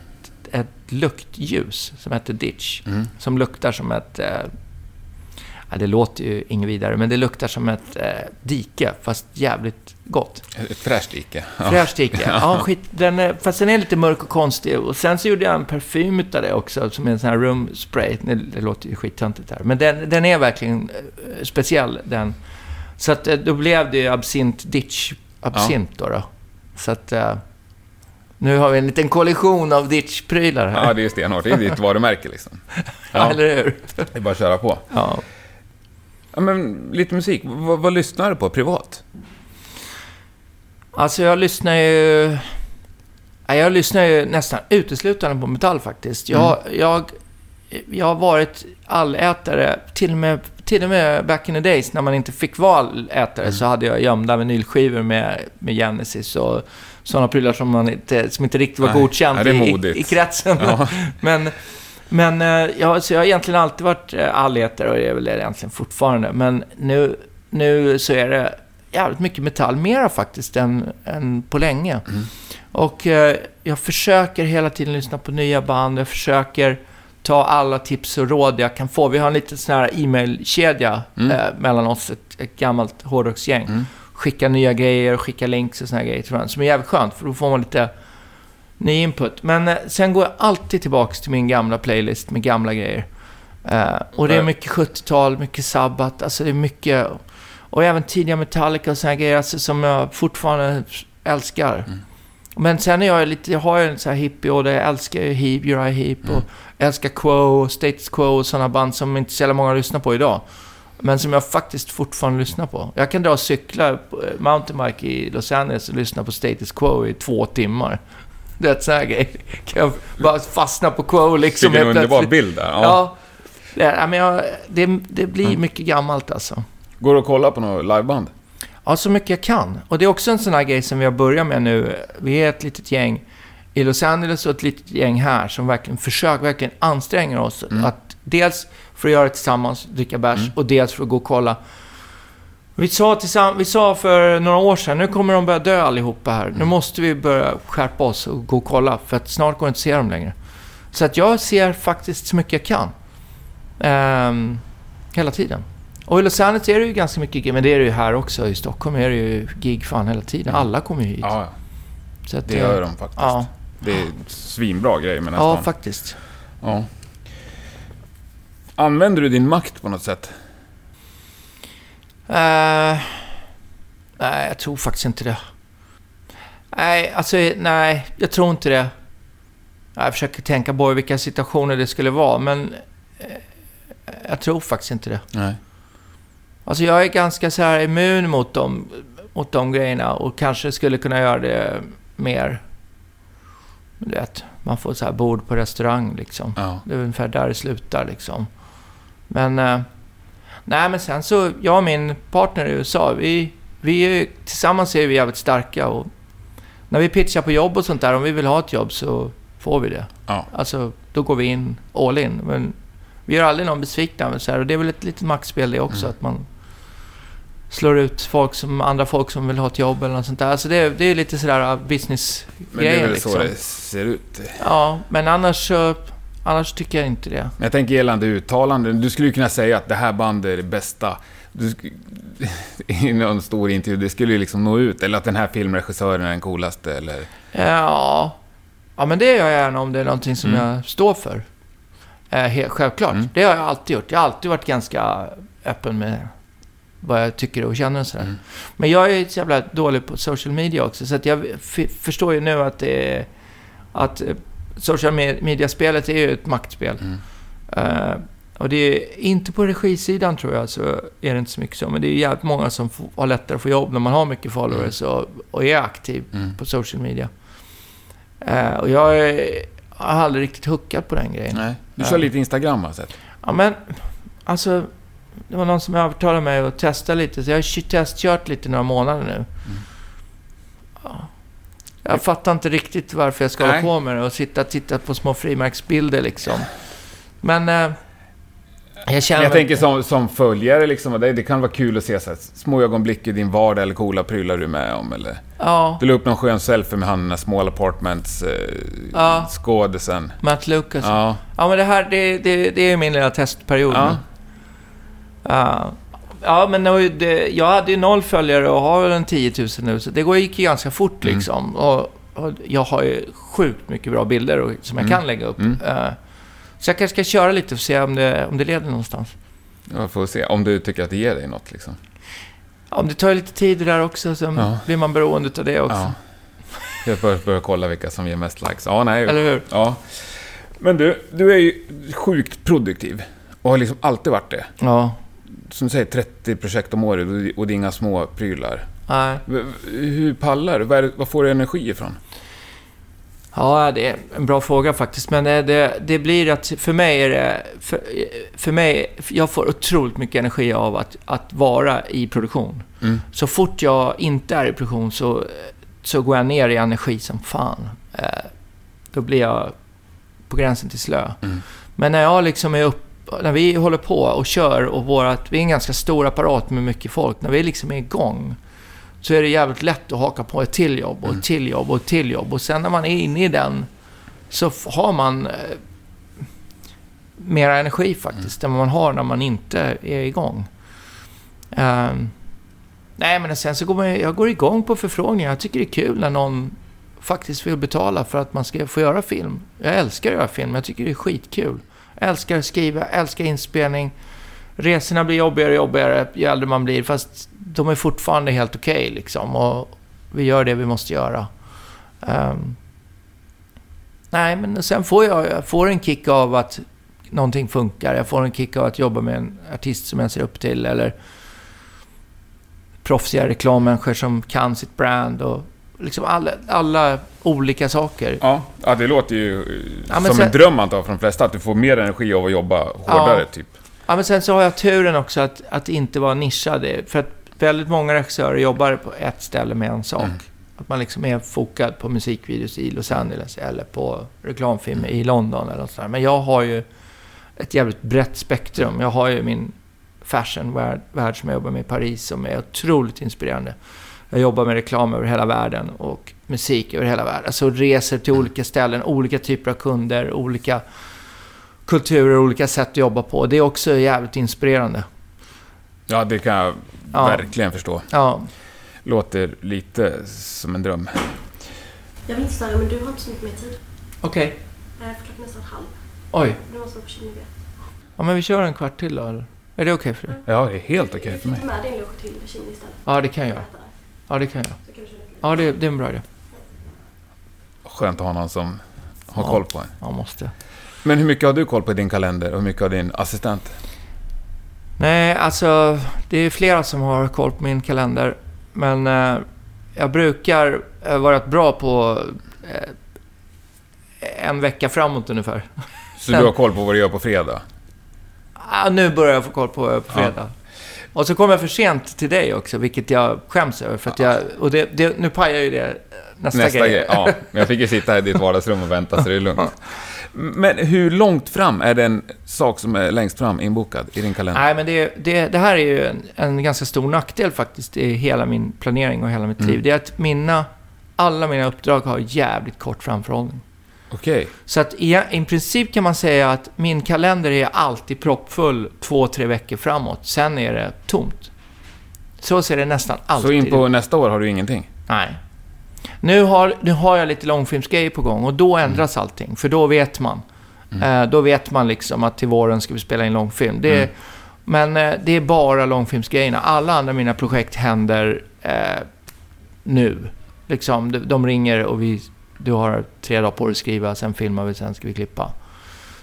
S1: ett luktljus som heter Ditch.
S2: Mm.
S1: Som luktar som ett... eh, Ja, det låter ju inget vidare, men det luktar som ett dike, fast jävligt gott.
S2: Ett fräscht dike. Ja.
S1: Fräscht dike. Ja, skit, den är, fast den är lite mörk och konstig. Och sen så gjorde jag en parfym utav det också, som är en sån här room spray. Det, låter ju skittöntigt här. Men den, den är verkligen eh, speciell, den. Så att eh, då blev det ju absint ditch absint då, då. Så att... eh, nu har vi en liten koalition av ditch-prylar här.
S2: Ja, det är stenhårt. Det är ditt varumärke liksom. Ja,
S1: Eller hur?
S2: det är bara att köra på.
S1: Ja.
S2: Ja, men lite musik. Vad, vad lyssnar du på privat?
S1: Alltså jag lyssnar ju... Ja, Jag lyssnar ju nästan uteslutande på metall faktiskt. Jag, jag, jag har varit allätare, till och, med, till och med back in the days när man inte fick vara allätare så hade jag gömda vinylskivor med, med Genesis och sådana prylar som, man inte, som inte riktigt var
S2: Nej,
S1: godkänt
S2: ja,
S1: i, i, kretsen.
S2: Ja.
S1: Men, men eh, jag, så jag har egentligen alltid varit eh, allätare och det är väl det egentligen fortfarande. Men nu, nu så är det jävligt mycket metall, mera faktiskt än, än på länge.
S2: Mm.
S1: Och eh, jag försöker hela tiden lyssna på nya band, jag försöker ta alla tips och råd jag kan få. Vi har en liten sån här e-mailkedja
S2: Mm.
S1: eh, mellan oss, ett, ett gammalt hårdrocksgäng.
S2: Mm.
S1: Skicka nya grejer, skicka links och såna här grejer till varandra, som är jävligt skönt, för då får man lite ny input. Men eh, sen går jag alltid tillbaks till min gamla playlist med gamla grejer. Eh, och det är mycket 70-tal, mycket Sabbath, alltså det är mycket... Och även tidiga Metallica och här grejer alltså, som jag fortfarande älskar.
S2: Mm.
S1: Men sen är jag lite, jag har ju en sån här hippie och jag älskar ju Heap, Uriah Heep och älskar Quo, Status Quo och sådana band som inte så många lyssnar på idag. Men som jag faktiskt fortfarande lyssnar på. Jag kan dra och cykla eh, mountainbike i Los Angeles och lyssna på Status Quo i två timmar. Det är sån här grej. Kan jag bara fastna på Quo liksom
S2: Vilken underbar bild där. Ja.
S1: Ja. Det, ja, men jag, det, det blir mycket gammalt alltså.
S2: Går du att kolla på något liveband?
S1: Ja, så mycket jag kan. Och det är också en sån här grej som vi har börjat med nu. Vi är ett litet gäng i Los Angeles och ett litet gäng här som verkligen försöker, verkligen anstränger oss.
S2: Mm.
S1: Att dels för att göra det tillsammans, dricka bärs,
S2: Mm.
S1: och dels för att gå och kolla Vi sa, tillsamm- vi sa för några år sedan, nu kommer de börja dö allihopa här. Nu måste vi börja skärpa oss och gå och kolla, för att snart går det inte att se dem längre. Så att jag ser faktiskt så mycket jag kan. Ehm, hela tiden. Och i Los Angeles är det ju ganska mycket gig, men det är det ju här också. I Stockholm är det ju gig fan hela tiden. Alla kommer ju hit.
S2: Ja,
S1: Så att,
S2: det gör de faktiskt.
S1: Ja,
S2: Det är svinbra grejer med nästan.
S1: ja faktiskt.
S2: Ja. Använder du din makt på något sätt?
S1: Eh, nej, jag tror faktiskt inte det. Nej, alltså nej, jag tror inte det. Jag försöker tänka på vilka situationer det skulle vara, men eh, jag tror faktiskt inte det.
S2: Nej.
S1: Alltså jag är ganska så här immun mot de, mot de grejerna och kanske skulle kunna göra det mer. Vet, man får så här bord på restaurang liksom.
S2: Ja.
S1: Det är ungefär där det slutar liksom. Men... Eh, nej, men sen så, jag och min partner i USA, vi, vi är, tillsammans är vi jävligt starka och när vi pitchar på jobb och sånt där, om vi vill ha ett jobb så får vi det.
S2: Ja.
S1: Alltså, då går vi in all in. Men vi gör aldrig någon besvikna. Men så här, och det är väl ett litet maktspel det också,
S2: Mm.
S1: att man slår ut folk som, andra folk som vill ha ett jobb eller något sånt där. Alltså det, är- det är lite sådär
S2: Men det är
S1: business-grejer
S2: väl
S1: liksom.
S2: så det ser ut.
S1: Ja, men annars. Annars tycker jag inte det.
S2: Jag tänker gällande uttalanden. Du skulle ju kunna säga att det här bandet är det bästa. Du I någon stor intervju. Det skulle ju liksom nå ut. Eller att den här filmregissören är den coolaste. Eller...
S1: Ja, ja men det gör jag gärna om det är någonting som
S2: Mm.
S1: jag står för. Eh, självklart.
S2: Mm.
S1: Det har jag alltid gjort. Jag har alltid varit ganska öppen med vad jag tycker och känner och sådär.
S2: Mm.
S1: Men jag är så jävla dålig på social media också. Så att jag förstår ju nu att det är... Att eh, social me- media-spelet är ju ett maktspel.
S2: Mm.
S1: Eh, och det är inte på regisidan tror jag, så är det inte så mycket så. Men det är jävligt många som får, har lättare att få jobb när man har mycket followers och, och är aktiv
S2: Mm.
S1: på social media. Eh, och jag är, har aldrig riktigt hookat på den grejen.
S2: Nej. Du kör lite Instagram har jag sett.
S1: Ja, men alltså... Det var någon som övertalade mig att testa lite, så jag har testkört lite några månader nu.
S2: Mm.
S1: Ja. Jag fattar inte riktigt varför jag ska
S2: Nej.
S1: hålla på med det och sitta och titta på små frimärksbilder liksom. Men... Eh, jag känner...
S2: Jag tänker som, som följare, liksom, det, det kan vara kul att se så här, små ögonblick i din vardag eller coola prylar du är med om. Eller,
S1: Ja,
S2: du la upp någon skön selfie med han den Small Apartments eh,
S1: Ja.
S2: skådisen.
S1: Matt Lucas. Ja.
S2: Ja.
S1: men det här, det, det, det är min lilla testperiod
S2: Ja.
S1: Nu. Ja. ja, men det, jag hade ju noll följare och har väl en 10 000 nu, så det gick ju ganska fort
S2: Mm.
S1: liksom. Och, och jag har ju sjukt mycket bra bilder och, som jag
S2: Mm.
S1: kan lägga upp.
S2: Mm.
S1: Eh, så jag kanske ska köra lite och se om det, om det leder någonstans.
S2: Jag får se om du tycker att det ger dig något. Liksom.
S1: Ja, om det tar lite tid det där också, så
S2: Ja.
S1: blir man beroende av det också.
S2: Ja. Jag bör, bör kolla vilka som ger mest likes. Ja, nej.
S1: Eller hur?
S2: Ja. Men du, du är ju sjukt produktiv. Och har liksom alltid varit det.
S1: Ja.
S2: Som du säger, 30 projekt om året och- det är inga små prylar.
S1: Nej.
S2: Hur pallar du? Vad, får du energi ifrån?
S1: Ja, det är en bra fråga faktiskt. Men det, det, det blir att för mig är det... För, för mig, jag får otroligt mycket energi av att, att vara i produktion.
S2: Mm.
S1: Så fort jag inte är i produktion så, så går jag ner i energi som fan. Eh, då blir jag på gränsen till slö.
S2: Mm.
S1: Men när jag liksom är upp, när vi håller på och kör och vårat, vi är en ganska stor apparat med mycket folk. När vi liksom är igång så är det jävligt lätt att haka på ett till jobb och
S2: Mm.
S1: ett till jobb och ett till jobb. Och sen när man är inne i den så har man eh, mera energi faktiskt än vad man har när man inte är igång. Ehm, nej, men sen så går man, jag går igång på förfrågningar. Jag tycker det är kul när någon faktiskt vill betala för att man ska få göra film. Jag älskar att göra film, jag tycker det är skitkul. Jag älskar att skriva, jag älskar inspelning. Resorna blir jobbigare och jobbigare ju äldre man blir, fast de är fortfarande helt okej liksom. Och vi gör det vi måste göra. Um, nej, men sen får jag, jag får en kick av att någonting funkar. Jag får en kick av att jobba med en artist som jag ser upp till, eller proffsiga reklammänniskor som kan sitt brand och liksom alla, alla olika saker.
S2: Ja, ja det låter ju eh,
S1: Ja,
S2: som
S1: sen-
S2: en dröm antar för de flesta. Att du får mer energi av att jobba hårdare, typ.
S1: Ja, men sen så har jag turen också att, att inte vara nischad. För att väldigt många regissörer jobbar på ett ställe med en sak.
S2: Mm.
S1: Att man liksom är fokad på musikvideos i Los Angeles eller på reklamfilm
S2: Mm.
S1: i London eller något sånt där. Men jag har ju ett jävligt brett spektrum. Jag har ju min fashion-värld som jag jobbar med i Paris som är otroligt inspirerande. Jag jobbar med reklam över hela världen och musik över hela världen. Alltså reser till olika ställen, olika typer av kunder, olika kulturer, olika sätt att jobba på. Det är också jävligt inspirerande.
S2: Ja, det kan jag
S1: Ja.
S2: verkligen förstå.
S1: Ja,
S2: Låter lite som en dröm.
S3: Jag vill inte störa men du har inte så mycket mer tid.
S1: okej.
S3: Eh, För klockan är nästan halv.
S1: Oj.
S3: Du måste vara på Kinnevik.
S1: Ja, men vi kör en kvart till då, eller? Är det okej för dig?
S2: Ja, det är helt okej för
S3: Du
S2: mig.
S3: får ta med din lunch till Kinnevik istället.
S1: Ja, det kan jag.
S3: Äta där.
S1: Ja, det kan jag. Ja, det, det är en bra idé.
S2: Skönt att ha någon som har
S1: Ja.
S2: koll på en.
S1: Ja, måste.
S2: Men hur mycket har du koll på din kalender och hur mycket har din assistent?
S1: Nej, alltså det är flera som har koll på min kalender. Men eh, jag brukar eh, vara bra på eh, en vecka framåt ungefär.
S2: Så du har koll på vad du gör på fredag?
S1: Ah, nu börjar jag få koll på, på fredag. Och så kommer jag för sent till dig också, vilket jag skäms över. För att jag, och det, det, nu pajar ju det eh, nästa,
S2: Nästa
S1: grej.
S2: grej. Ja, men jag fick ju sitta här i ditt vardagsrum och vänta så det är lugnt. Men hur långt fram är det en sak som är längst fram inbokad i din kalender?
S1: Nej, men det, det, det här är ju en, en ganska stor nackdel faktiskt i hela min planering och hela mitt liv.
S2: Mm.
S1: Det är att mina, alla mina uppdrag har jävligt kort framförhållning.
S2: Okej.
S1: Så att i, i princip kan man säga att min kalender är alltid proppfull två, tre veckor framåt. Sen är det tomt. Så ser det nästan alltid
S2: Så in på
S1: ut.
S2: nästa år har du ingenting?
S1: Nej. Nu har, nu har jag lite långfilmsgrejer på gång och då ändras allting. För då vet man. Eh, då vet man liksom att till våren ska vi spela in långfilm. Det,
S2: Mm.
S1: Men eh, det är bara långfilmsgrejerna. Alla andra mina projekt händer eh, nu. Liksom, de, de ringer och vi, du har tre dagar på dig att skriva, sen filmar vi, sen ska vi klippa.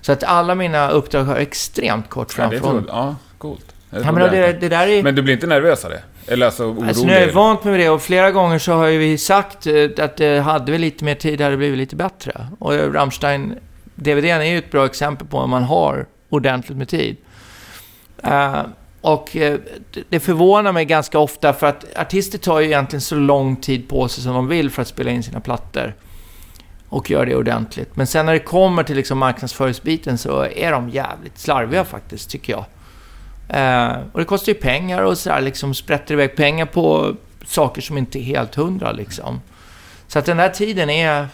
S1: Så att alla mina uppdrag har extremt kort framförhållning.
S2: Ja, coolt.
S1: Ja, men det, det där är...
S2: Men du blir inte nervös av det? Eller alltså orolig?
S1: Alltså nu är jag vant med det och flera gånger så har ju vi sagt eh, att det hade vi lite mer tid hade det blivit lite bättre. Och Rammstein, DVDn är ju ett bra exempel på om man har ordentligt med tid. Eh, och eh, det- det förvånar mig ganska ofta för att artister tar ju egentligen så lång tid på sig som de vill för att spela in sina plattor. Och gör det ordentligt. Men sen när det kommer till liksom marknadsföringsbiten så är de jävligt slarviga faktiskt, tycker jag. Eh, och det kostar ju pengar och sådär, liksom sprätter iväg pengar på saker som inte är helt hundra liksom. Så att den där tiden är...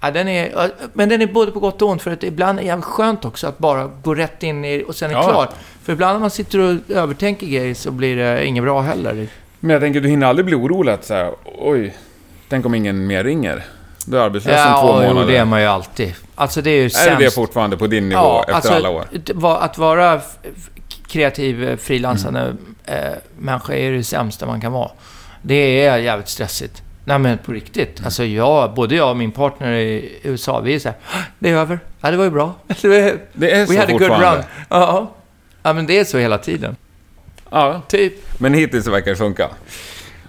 S1: Ja, den är men den är både på gott och ont, för att ibland är det jävligt skönt också att bara gå rätt in i och sen är
S2: Ja.
S1: klar. För ibland när man sitter och övertänker grejer så blir det inget bra heller.
S2: Men jag tänker, du hinner aldrig bli orolig att här, oj, tänk om ingen mer ringer? Du är arbetslös om två
S1: Ja,
S2: månader.
S1: det är man ju alltid. Alltså det är ju
S2: är
S1: sämst.
S2: det fortfarande på din nivå efter alla år?
S1: att va- Att vara kreativ, eh, frilansande
S2: Mm.
S1: eh, människa är det sämsta man kan vara. Det är jävligt stressigt. Nej men på riktigt.
S2: Mm.
S1: Alltså jag, både jag och min partner i USA, vi är så här, det är över. Ja, det var ju bra. Det
S2: är så
S1: We had a good run. Ja. ja, men det är så hela tiden.
S2: Ja,
S1: Typ.
S2: men hittills verkar det funka.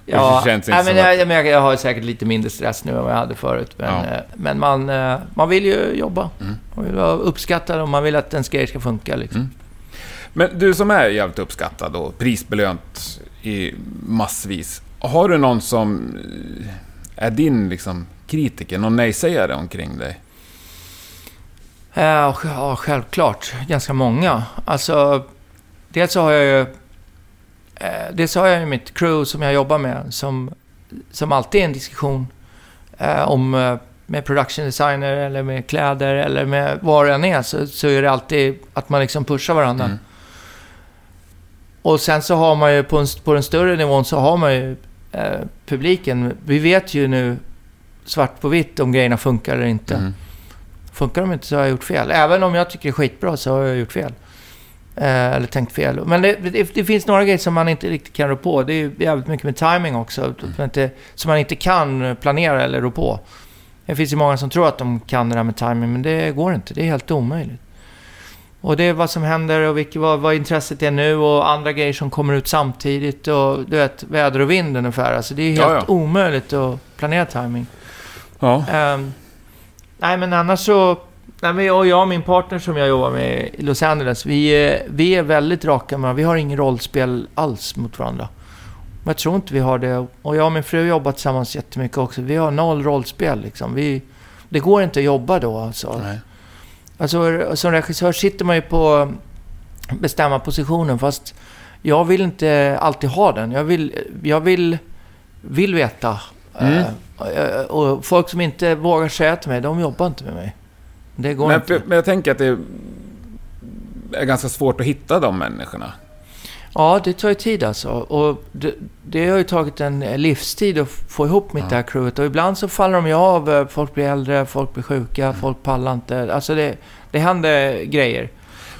S1: Ja,
S2: det känns inte
S1: nej, men jag,
S2: att-
S1: jag, jag har säkert lite mindre stress nu än vad jag hade förut. Men,
S2: Ja.
S1: eh, men man, eh, man vill ju jobba.
S2: Mm.
S1: Man vill vara uppskattad och man vill att ens grejer ska funka. Liksom.
S2: Mm. Men du som är jävligt uppskattad och prisbelönt i massvis. Har du någon som eh, är din liksom, kritiker, någon nej-sägare omkring dig?
S1: Ja, självklart. Ganska många. Alltså, dels så har jag ju... Eh, dels har jag mitt crew som jag jobbar med, som, som alltid är en diskussion eh, om... Eh, med production designer eller med kläder eller med vad det än är, så, så är det alltid att man liksom pushar varandra.
S2: Mm.
S1: Och sen så har man ju på, en, på den större nivån så har man ju eh, publiken. Vi vet ju nu svart på vitt om grejerna funkar eller inte.
S2: Mm.
S1: Funkar de inte så har jag gjort fel. Även om jag tycker det är skitbra så har jag gjort fel. Eh, eller tänkt fel. Men det, det, det finns några grejer som man inte riktigt kan rå på. Det är jävligt mycket med timing också. Man inte, som man inte kan planera eller rå på. Det finns ju många som tror att de kan det där med timing, men det går inte. Det är helt omöjligt. Och det är vad som händer och vilket, vad, vad intresset är nu och andra grejer som kommer ut samtidigt. Och du vet, väder och vind ungefär. Alltså det är helt
S2: Ja, ja.
S1: omöjligt att planera timing.
S2: Ja.
S1: Ehm, nej, men annars så... Nej, men jag och jag och min partner som jag jobbar med i Los Angeles, vi är, vi är väldigt raka med Vi har ingen rollspel alls mot varandra. Men jag tror inte vi har det. Och jag och min fru jobbar tillsammans jättemycket också. Vi har noll rollspel liksom. Vi, det går inte att jobba då alltså.
S2: Nej.
S1: Alltså som regissör sitter man ju på bestämma positionen fast jag vill inte alltid ha den. Jag vill, jag vill, vill veta.
S2: Mm.
S1: Eh, och folk som inte vågar säga till mig, de jobbar inte med mig. Det går
S2: Men,
S1: inte.
S2: men jag tänker att det är ganska svårt att hitta de människorna.
S1: Ja, det tar ju tid alltså. Och det, det har ju tagit en livstid att få ihop mitt
S2: Ja.
S1: det här crewet. Och ibland så faller de ju av. eh, Folk blir äldre, folk blir sjuka,
S2: Mm.
S1: folk pallar inte. Alltså det, det händer grejer.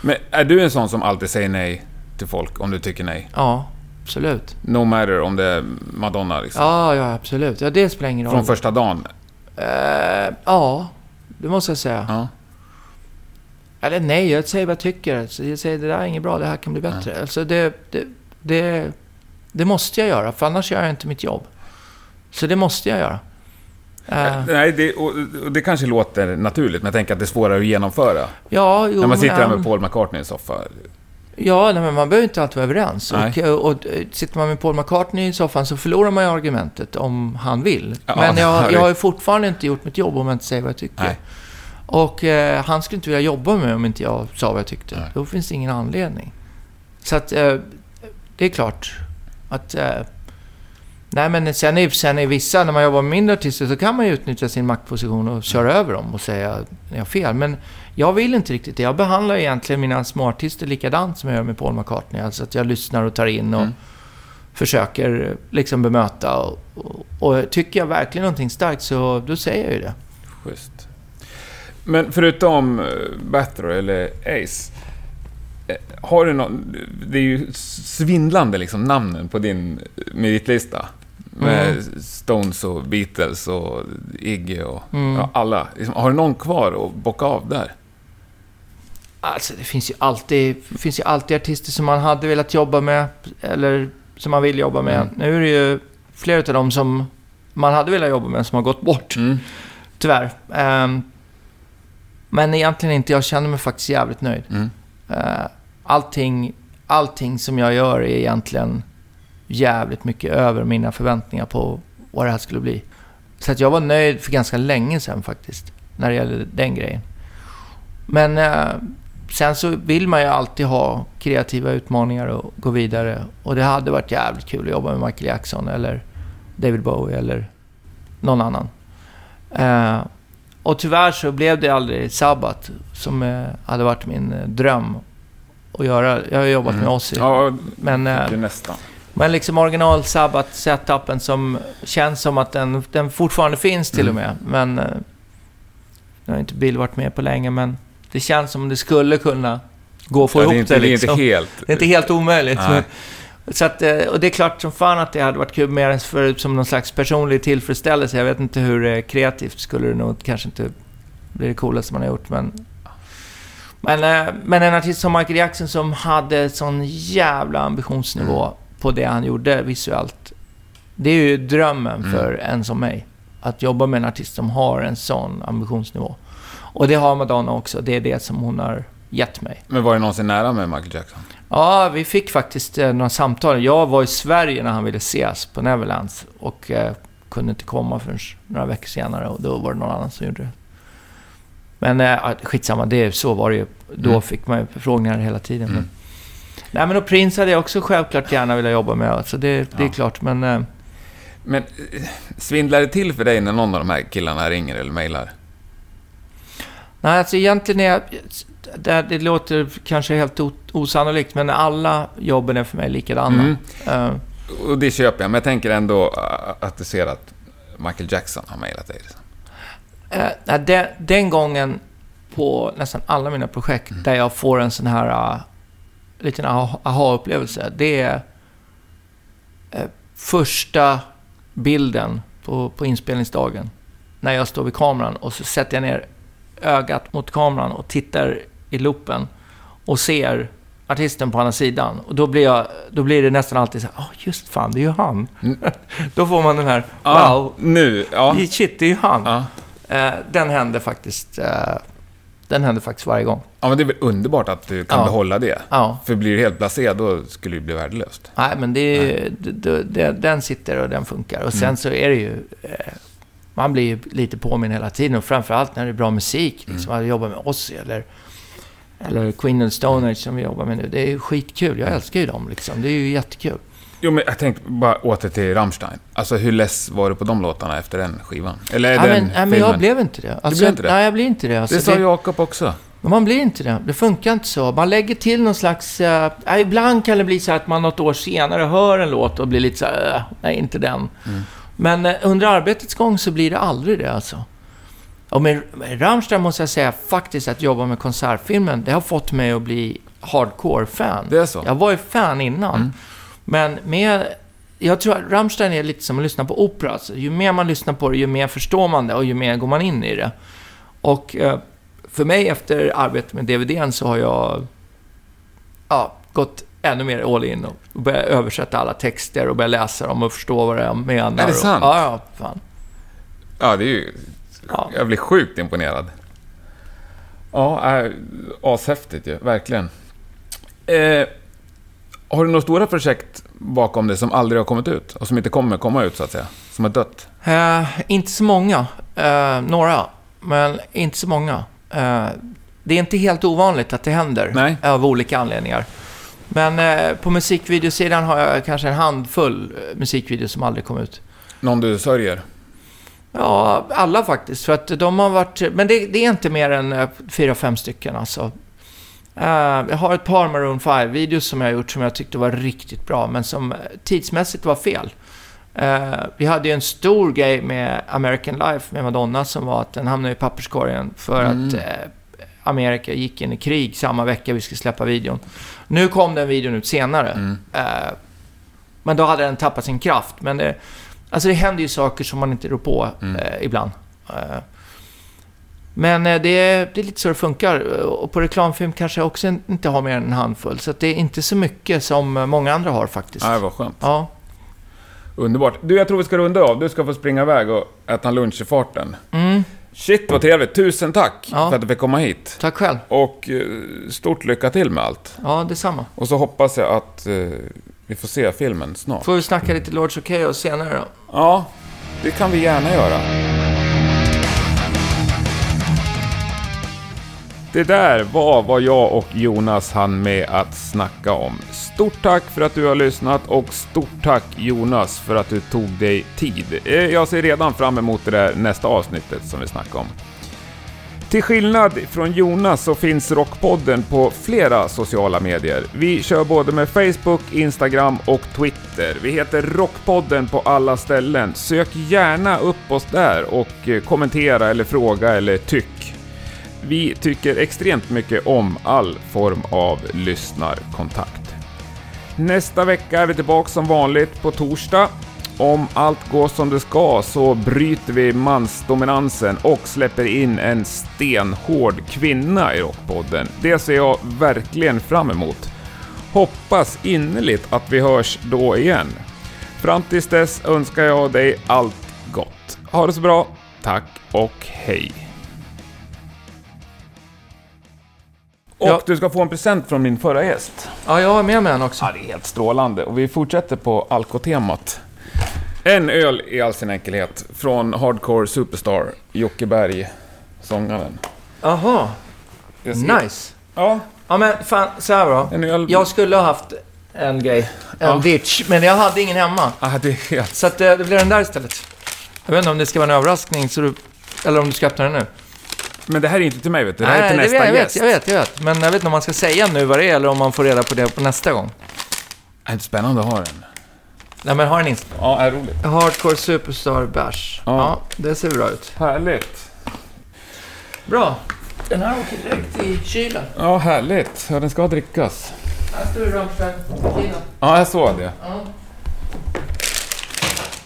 S2: Men är du en sån som alltid säger nej till folk om du tycker nej?
S1: Ja, absolut.
S2: No matter om det är Madonna liksom.
S1: Ja, ja, absolut. Ja, det spelar ingen roll.
S2: Från första dagen?
S1: Eh, ja, det måste jag säga.
S2: Ja.
S1: Eller nej, jag säger vad jag tycker. Jag säger det där är inget bra, det här kan bli bättre. Alltså det, det, det, det måste jag göra, för annars gör jag inte mitt jobb. Så det måste jag göra. Eh,
S2: Nej, det, och, och det kanske låter naturligt, men jag tänker att det är svårare att genomföra.
S1: ja, jo,
S2: När man sitter
S1: men-
S2: med Paul McCartney i en soffa.
S1: Ja, nej, men man behöver inte alltid vara överens. Och, och, och sitter man med Paul McCartney i soffan så förlorar man ju argumentet om han vill.
S2: Ja,
S1: men jag, jag har ju fortfarande inte gjort mitt jobb om jag inte säger vad jag tycker.
S2: Nej.
S1: Och eh, han skulle inte vilja jobba med mig om inte jag sa vad jag tyckte.
S2: Nej.
S1: Då finns det ingen anledning. Så att eh, det är klart att... Eh, nej men sen är, sen är vissa, när man jobbar med mindre artister så kan man ju utnyttja sin maktposition och köra över dem och säga att jag har fel. Men jag vill inte riktigt det. Jag behandlar egentligen mina småartister likadant som jag gör med Paul McCartney. Alltså att jag lyssnar och tar in och
S2: Mm.
S1: försöker liksom bemöta. Och, och, och tycker jag verkligen någonting starkt så då säger jag ju det.
S2: Schysst. Men förutom eh, Battery eller Ace, eh, har du någon... Det är ju svindlande liksom namnen på din meritlista. Med
S1: Mm.
S2: Stones och Beatles och Iggy och
S1: Mm.
S2: ja, alla. Liksom, har du någon kvar att bocka av där?
S1: Alltså det finns ju alltid, finns ju alltid artister som man hade velat jobba med. Eller som man vill jobba med.
S2: Mm.
S1: Nu är det ju flera av dem som man hade velat jobba med som har gått bort.
S2: Mm.
S1: Tyvärr. Ehm, men egentligen inte. Jag känner mig faktiskt jävligt nöjd.
S2: Mm.
S1: Eh, allting, allting som jag gör är egentligen jävligt mycket över mina förväntningar på vad det här skulle bli. Så att jag var nöjd för ganska länge sedan faktiskt, när det gäller den grejen. Men eh, sen så vill man ju alltid ha kreativa utmaningar och gå vidare. Och det hade varit jävligt kul att jobba med Michael Jackson eller David Bowie eller någon annan. Eh, och tyvärr så blev det aldrig Sabbath som eh, hade varit min eh, dröm att göra. Jag har jobbat
S2: Mm.
S1: med Ozzy.
S2: Ja,
S1: Men, eh,
S2: nästan.
S1: men liksom original Sabbath-setupen som känns som att den, den fortfarande finns till och
S2: Mm.
S1: med. Men... Eh, nu har inte Bill varit med på länge, men det känns som det skulle kunna gå att få
S2: Ja,
S1: ihop
S2: det, är inte,
S1: det,
S2: det är
S1: liksom.
S2: inte helt...
S1: Det är inte helt omöjligt. Men, så att, eh, och det är klart som fan att det hade varit kul mer för, som någon slags personlig tillfredsställelse. Jag vet inte hur eh, kreativt skulle det nog kanske inte bli det coolaste man har gjort, men... Men, eh, men en artist som Michael Jackson som hade sån jävla ambitionsnivå
S2: Mm.
S1: på det han gjorde visuellt. Det är ju drömmen
S2: Mm.
S1: för en som mig. Att jobba med en artist som har en sån ambitionsnivå. Och det har Madonna också. Det är det som hon har gett mig.
S2: Men var det någonsin nära med Michael Jackson?
S1: Ja, vi fick faktiskt eh, några samtal. Jag var i Sverige när han ville ses på Neverlands och eh, kunde inte komma förrän några veckor senare och då var det någon annan som gjorde det. Men eh, skitsamma, det, så var det ju. Då
S2: Mm.
S1: fick man ju förfrågningar hela tiden.
S2: Mm.
S1: Men, nej, men och Prince hade jag också självklart gärna velat jobba med. Så det, det är
S2: Ja.
S1: klart, men... Eh,
S2: Men eh, svindlar det till för dig när någon av de här killarna ringer eller mejlar?
S1: Nej, alltså egentligen är jag... Det, det låter kanske helt osannolikt, men alla jobben är för mig likadana.
S2: Mm.
S1: Eh,
S2: Och det köper jag, men jag tänker ändå äh, att du ser att Michael Jackson har mejlat dig. Liksom.
S1: Eh, nej, den, den gången på nästan alla mina projekt
S2: Mm.
S1: där jag får en sån här uh, liten aha- aha-upplevelse. Det är eh, första bilden på, på inspelningsdagen. När jag står vid kameran och så sätter jag ner ögat mot kameran och tittar i loopen och ser artisten på andra sidan. Och då blir, jag, då blir det nästan alltid så här, oh, just fan, det är ju han.
S2: Mm.
S1: då får man den här, wow,
S2: Nu, ja.
S1: shit, det är ju han.
S2: ja.
S1: Eh, den händer faktiskt... Eh, den händer faktiskt varje gång.
S2: Ja, men det är väl underbart att du kan
S1: Ja.
S2: behålla det.
S1: Ja.
S2: För blir du helt blasé, då skulle det bli värdelöst.
S1: Nej, men det är, det, det, det, den sitter och den funkar. Och sen
S2: Mm.
S1: så är det ju... Eh, man blir lite påminn hela tiden. Och framförallt när det är bra musik. Liksom,
S2: Mm.
S1: Att jobba med Ozzy eller Eller Queen and Stone Age som vi jobbar med nu. Det är skitkul. Jag älskar ju dem liksom. Det är ju jättekul.
S2: Jo, men jag tänkte bara åter till Rammstein. Alltså hur less var du på de låtarna efter den skivan? Eller
S1: Nej,
S2: den
S1: men, men jag blev inte det. Alltså,
S2: blev inte det?
S1: Nej, jag blir inte det. Alltså,
S2: Det sa
S1: det-
S2: Jakob också.
S1: Men man blir inte det. Det funkar inte så. Man lägger till någon slags... ja, ibland kan det bli så att man något år senare hör en låt och blir lite så "Äh, nej, inte den. Men eh, under arbetets gång så blir det aldrig det alltså. Och med, med Rammstein måste jag säga faktiskt att jobba med konsertfilmen, det har fått mig att bli hardcore-fan.
S2: Det är så?
S1: Jag var ju fan innan.
S2: Mm.
S1: Men med... Jag tror att Rammstein är lite som att lyssna på opera. Alltså, ju mer man lyssnar på det, ju mer förstår man det och ju mer går man in i det. Och eh, för mig efter arbetet med DVDn så har jag ja, gått ännu mer all in och börjat översätta alla texter och börjat läsa dem och förstå vad jag menar.
S2: Är det sant?
S1: Och, ja, ja, fan.
S2: Ja, det är ju...
S1: Ja.
S2: Jag blir sjukt imponerad. Ja, äh, ashäftigt ju. Verkligen. Eh, har du några stora projekt bakom dig som aldrig har kommit ut? Och som inte kommer komma ut, så att säga? Som har dött?
S1: Eh, inte så många. Eh, några. Men inte så många. Eh, det är inte helt ovanligt att det händer.
S2: Nej.
S1: Av olika anledningar. Men eh, på musikvideosidan har jag kanske en handfull eh, musikvideos som aldrig kom ut.
S2: Någon du sörjer?
S1: Ja, alla faktiskt. För att de har varit... Men det, det är inte mer än eh, fyra, fem stycken alltså. Eh, jag har ett par Maroon 5-videos som jag har gjort som jag tyckte var riktigt bra, men som tidsmässigt var fel. Eh, vi hade ju en stor grej med American Life med Madonna som var att den hamnade i papperskorgen för
S2: Mm.
S1: att eh, Amerika gick in i krig samma vecka vi skulle släppa videon. Nu kom den videon ut senare.
S2: Mm.
S1: Eh, men då hade den tappat sin kraft. Men det, alltså det händer ju saker som man inte rår på
S2: Mm.
S1: eh, ibland. Eh, men eh, det, är, det är lite så det funkar. Och på reklamfilm kanske jag också inte har mer än en handfull. Så det är inte så mycket som eh, många andra har faktiskt.
S2: Ja, vad skönt.
S1: Ja.
S2: Underbart. Du, jag tror vi ska runda av. Du ska få springa iväg och äta lunch i farten.
S1: Mm,
S2: Shit, vad trevligt. Tusen tack
S1: Ja.
S2: för att du fick komma hit.
S1: tack själv.
S2: Och eh, stort lycka till med allt.
S1: Ja, detsamma.
S2: Och så hoppas jag att eh, vi får se filmen snart.
S1: Får vi snacka lite Lords of Chaos senare då?
S2: Ja, det kan vi gärna göra. Det där var vad jag och Jonas hann med att snacka om. Stort tack för att du har lyssnat och stort tack Jonas för att du tog dig tid. Eh, jag ser redan fram emot det där nästa avsnittet som vi snackade om. Till skillnad från Jonas så finns Rockpodden på flera sociala medier. Vi kör både med Facebook, Instagram och Twitter. Vi heter Rockpodden på alla ställen. Sök gärna upp oss där och eh, kommentera eller fråga eller tyck. Vi tycker extremt mycket om all form av lyssnarkontakt. Nästa vecka är vi tillbaka som vanligt på torsdag. Om allt går som det ska så bryter vi mansdominansen och släpper in en stenhård kvinna i Rockpodden. Det ser jag verkligen fram emot. Hoppas innerligt att vi hörs då igen. Fram tills dess önskar jag dig allt gott. Ha det så bra. Tack och hej. Och
S1: Ja.
S2: du ska få en present från min förra gäst.
S1: Ja, jag har med mig en också.
S2: Ja, det är helt strålande. Och vi fortsätter på alkotemat. En öl i all sin enkelhet från Hardcore Superstar, Jocke Berg, sångaren.
S1: Jaha, nice.
S2: Ja,
S1: Ja, men fan, så här då.
S2: en öl...
S1: Jag skulle ha haft en grej, en
S2: Ja.
S1: ditch, men jag hade ingen hemma.
S2: Ah, det är helt...
S1: Så att, eh, det blir den där istället. Jag vet inte om det ska vara en överraskning, så du, eller om du ska öppna den nu.
S2: Men det här är inte till mig, vet du. Det här är till nästa
S1: jag, vet,
S2: gäst.
S1: jag vet, jag vet. Men jag vet inte om man ska säga nu vad det är, eller om man får reda på det på nästa gång.
S2: Det är spännande att ha den.
S1: Nej, men har den inte.
S2: Ja, är roligt.
S1: Hardcore Superstar Bash.
S2: Ja.
S1: Ja. det ser bra ut.
S2: Härligt.
S1: Bra. Den här åker direkt i kylen.
S2: Ja, härligt. Ja, den ska drickas.
S1: Här står det Rammstein. Kylen.
S2: Ja, jag såg det.
S1: Ja.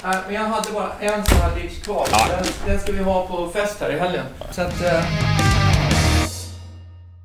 S1: Men jag hade bara en sån här ditch kvar.
S2: Ja.
S1: Den, den ska vi ha på fest här i helgen. Så att... Eh,